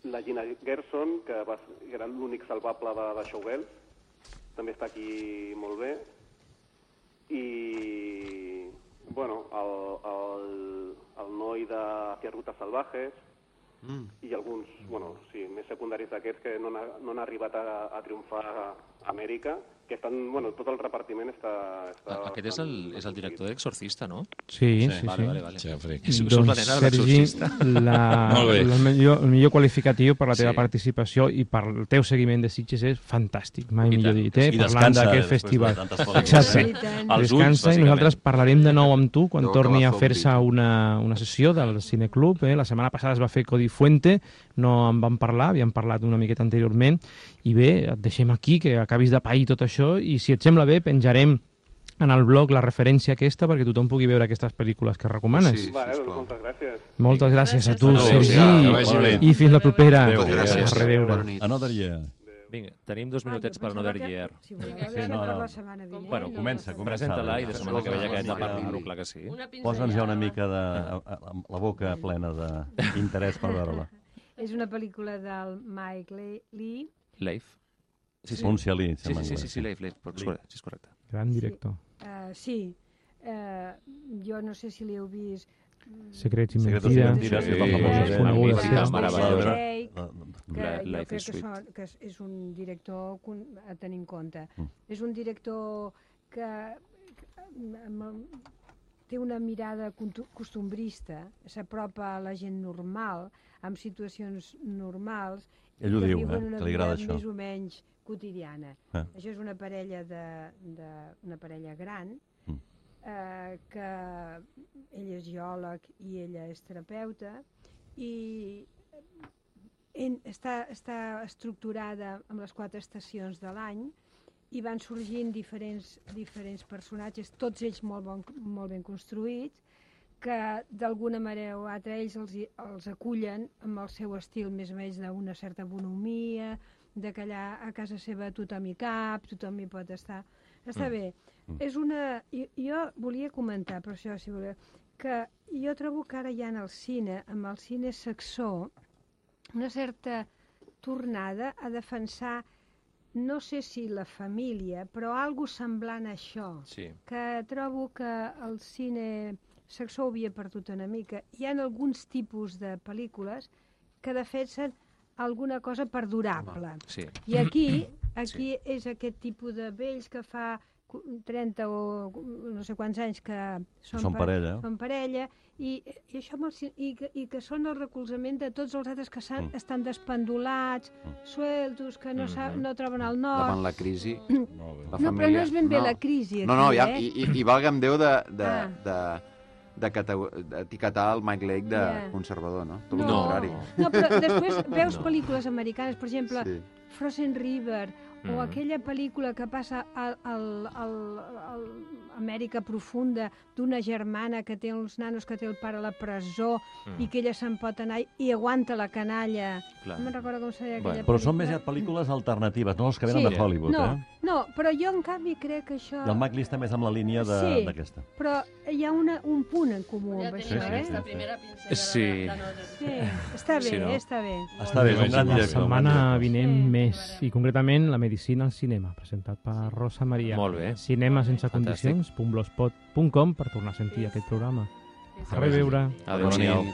La Gina Gerson, que va, que era l'únic salvable de, de Showgirls, també està aquí molt bé. I, bueno, el, el, el noi de Hacia Rutas Salvajes, Mm. i alguns, bueno, sí, més secundaris d'aquests que no han, no han arribat a, a triomfar a Amèrica, que estan, bueno, tot el repartiment està... està Ah, Aquest és el, és el director d'Exorcista, no? Sí, sí, sí. Vale, vale, vale. Jeffrey. La Doncs, nena de Sergi, la, la millor, el millor qualificatiu per la teva Sí. participació i per el teu seguiment de Sitges és fantàstic, mai I millor tant. dit, eh? I Parlant descansa d'aquest de festival. pel·lícules, Exacte. Els ulls, Descansa i nosaltres parlarem de nou amb tu quan Deu torni a fer-se una, una sessió del Cineclub. Eh? La setmana passada es va fer Codi Fuente, no en vam parlar, havíem parlat una miqueta anteriorment, i bé, et deixem aquí, que acabis de pair tot això, i si et sembla bé, penjarem en el blog la referència aquesta perquè tothom pugui veure aquestes pel·lícules que recomanes. Sí. Vale, doncs moltes gràcies. Moltes gràcies a tu, Sergi, bé. i fins la propera. Adéu, Moltes gràcies. A reveure. Another year. Vinga, tenim dos Ah, minutets jo per Another que- Year. Si voleu, Sí, no, no. la setmana vinent. Bueno, no? comença, comença. Presenta-la i de setmana que ve ja que hem de Sí. parlar-ho, clar que sí. Posa'ns ja una mica de... la boca plena d'interès per veure-la. És una pel·lícula del Mike Le- Lee. Leif. Sí, sí. Pronuncia-li, Sí, sembla sí, sí, sí, anglès. sí, Leif, Leif, però és correcte, sí, és correcte. Gran director. Uh, sí, uh, jo no sé si l'heu vist. Secrets i Secretos i mentides. mentides, Sí, que sí, sí. meravellosa. Que La- jo Life crec is que, Sweet. són, que és, un director a tenir en compte. Mm. És un director que, que amb té una mirada costumbrista, s'apropa a la gent normal, amb situacions normals, Ell ho diu, eh, que li agrada això. més o menys quotidiana. Ah. Això és una parella de, de una parella gran Mm. eh, que ell és geòleg i ella és terapeuta i en, està, està estructurada amb les quatre estacions de l'any i van sorgint diferents, diferents personatges, tots ells molt, bon, molt ben construïts, que d'alguna manera o altra ells els, els acullen amb el seu estil més o menys d'una certa bonomia, de que allà a casa seva tothom hi cap, tothom hi pot estar. Està Mm. bé. Mm. És una... Jo, jo volia comentar, per això, si voleu, que jo trobo que ara hi ha en el cine, amb el cine saxó, una certa tornada a defensar, no sé si la família, però algo semblant a això Sí. que trobo que el cine saxó ho havia perdut una mica. Hi ha alguns tipus de pel·lícules que defensen alguna cosa perdurable. Sí. I aquí, aquí és aquest tipus de vells que fa 30 o no sé quants anys que són, Són pa- parella. són parella i, i això el, i, que, i que són el recolzament de tots els altres que Mm. estan despendolats, sueltos, que no, sap, Mhm. no troben el nord. Davant la crisi, bé. la no, però família... no és ben bé la crisi aquí, No, no, ja, eh? i, i, i valga'm Déu de, de, Ah. de, d'etiquetar el Mike Lake de Ja. conservador, no? Tot el No. contrari. No, però després veus No. pel·lícules americanes, per exemple, Sí. Frozen River, o Mhm. aquella pel·lícula que passa al, al, al, al Amèrica profunda d'una germana que té uns nanos que té el pare a la presó Mm. i que ella se'n pot anar i aguanta la canalla. Clar. No me'n recordo com se deia aquella Bueno, Però són més ja pel·lícules alternatives, no les que venen Sí. de Hollywood, no, eh? No, però jo en canvi crec que això... I el Mac List també és amb la línia de- Sí, d'aquesta. però hi ha una, un punt en comú amb Sí, això, sí, eh? sí, sí. primera pincella Sí. de, de. Sí, està bé, Sí, no? està bé. Està bé, és un gran La setmana vinent Sí. més, i concretament la medicina al cinema, presentat per Rosa Maria. Molt bé. Cinema sense Fantàstic. condicions, .blogspot.com per tornar a sentir aquest programa. A reveure. Adéu-siau. Bona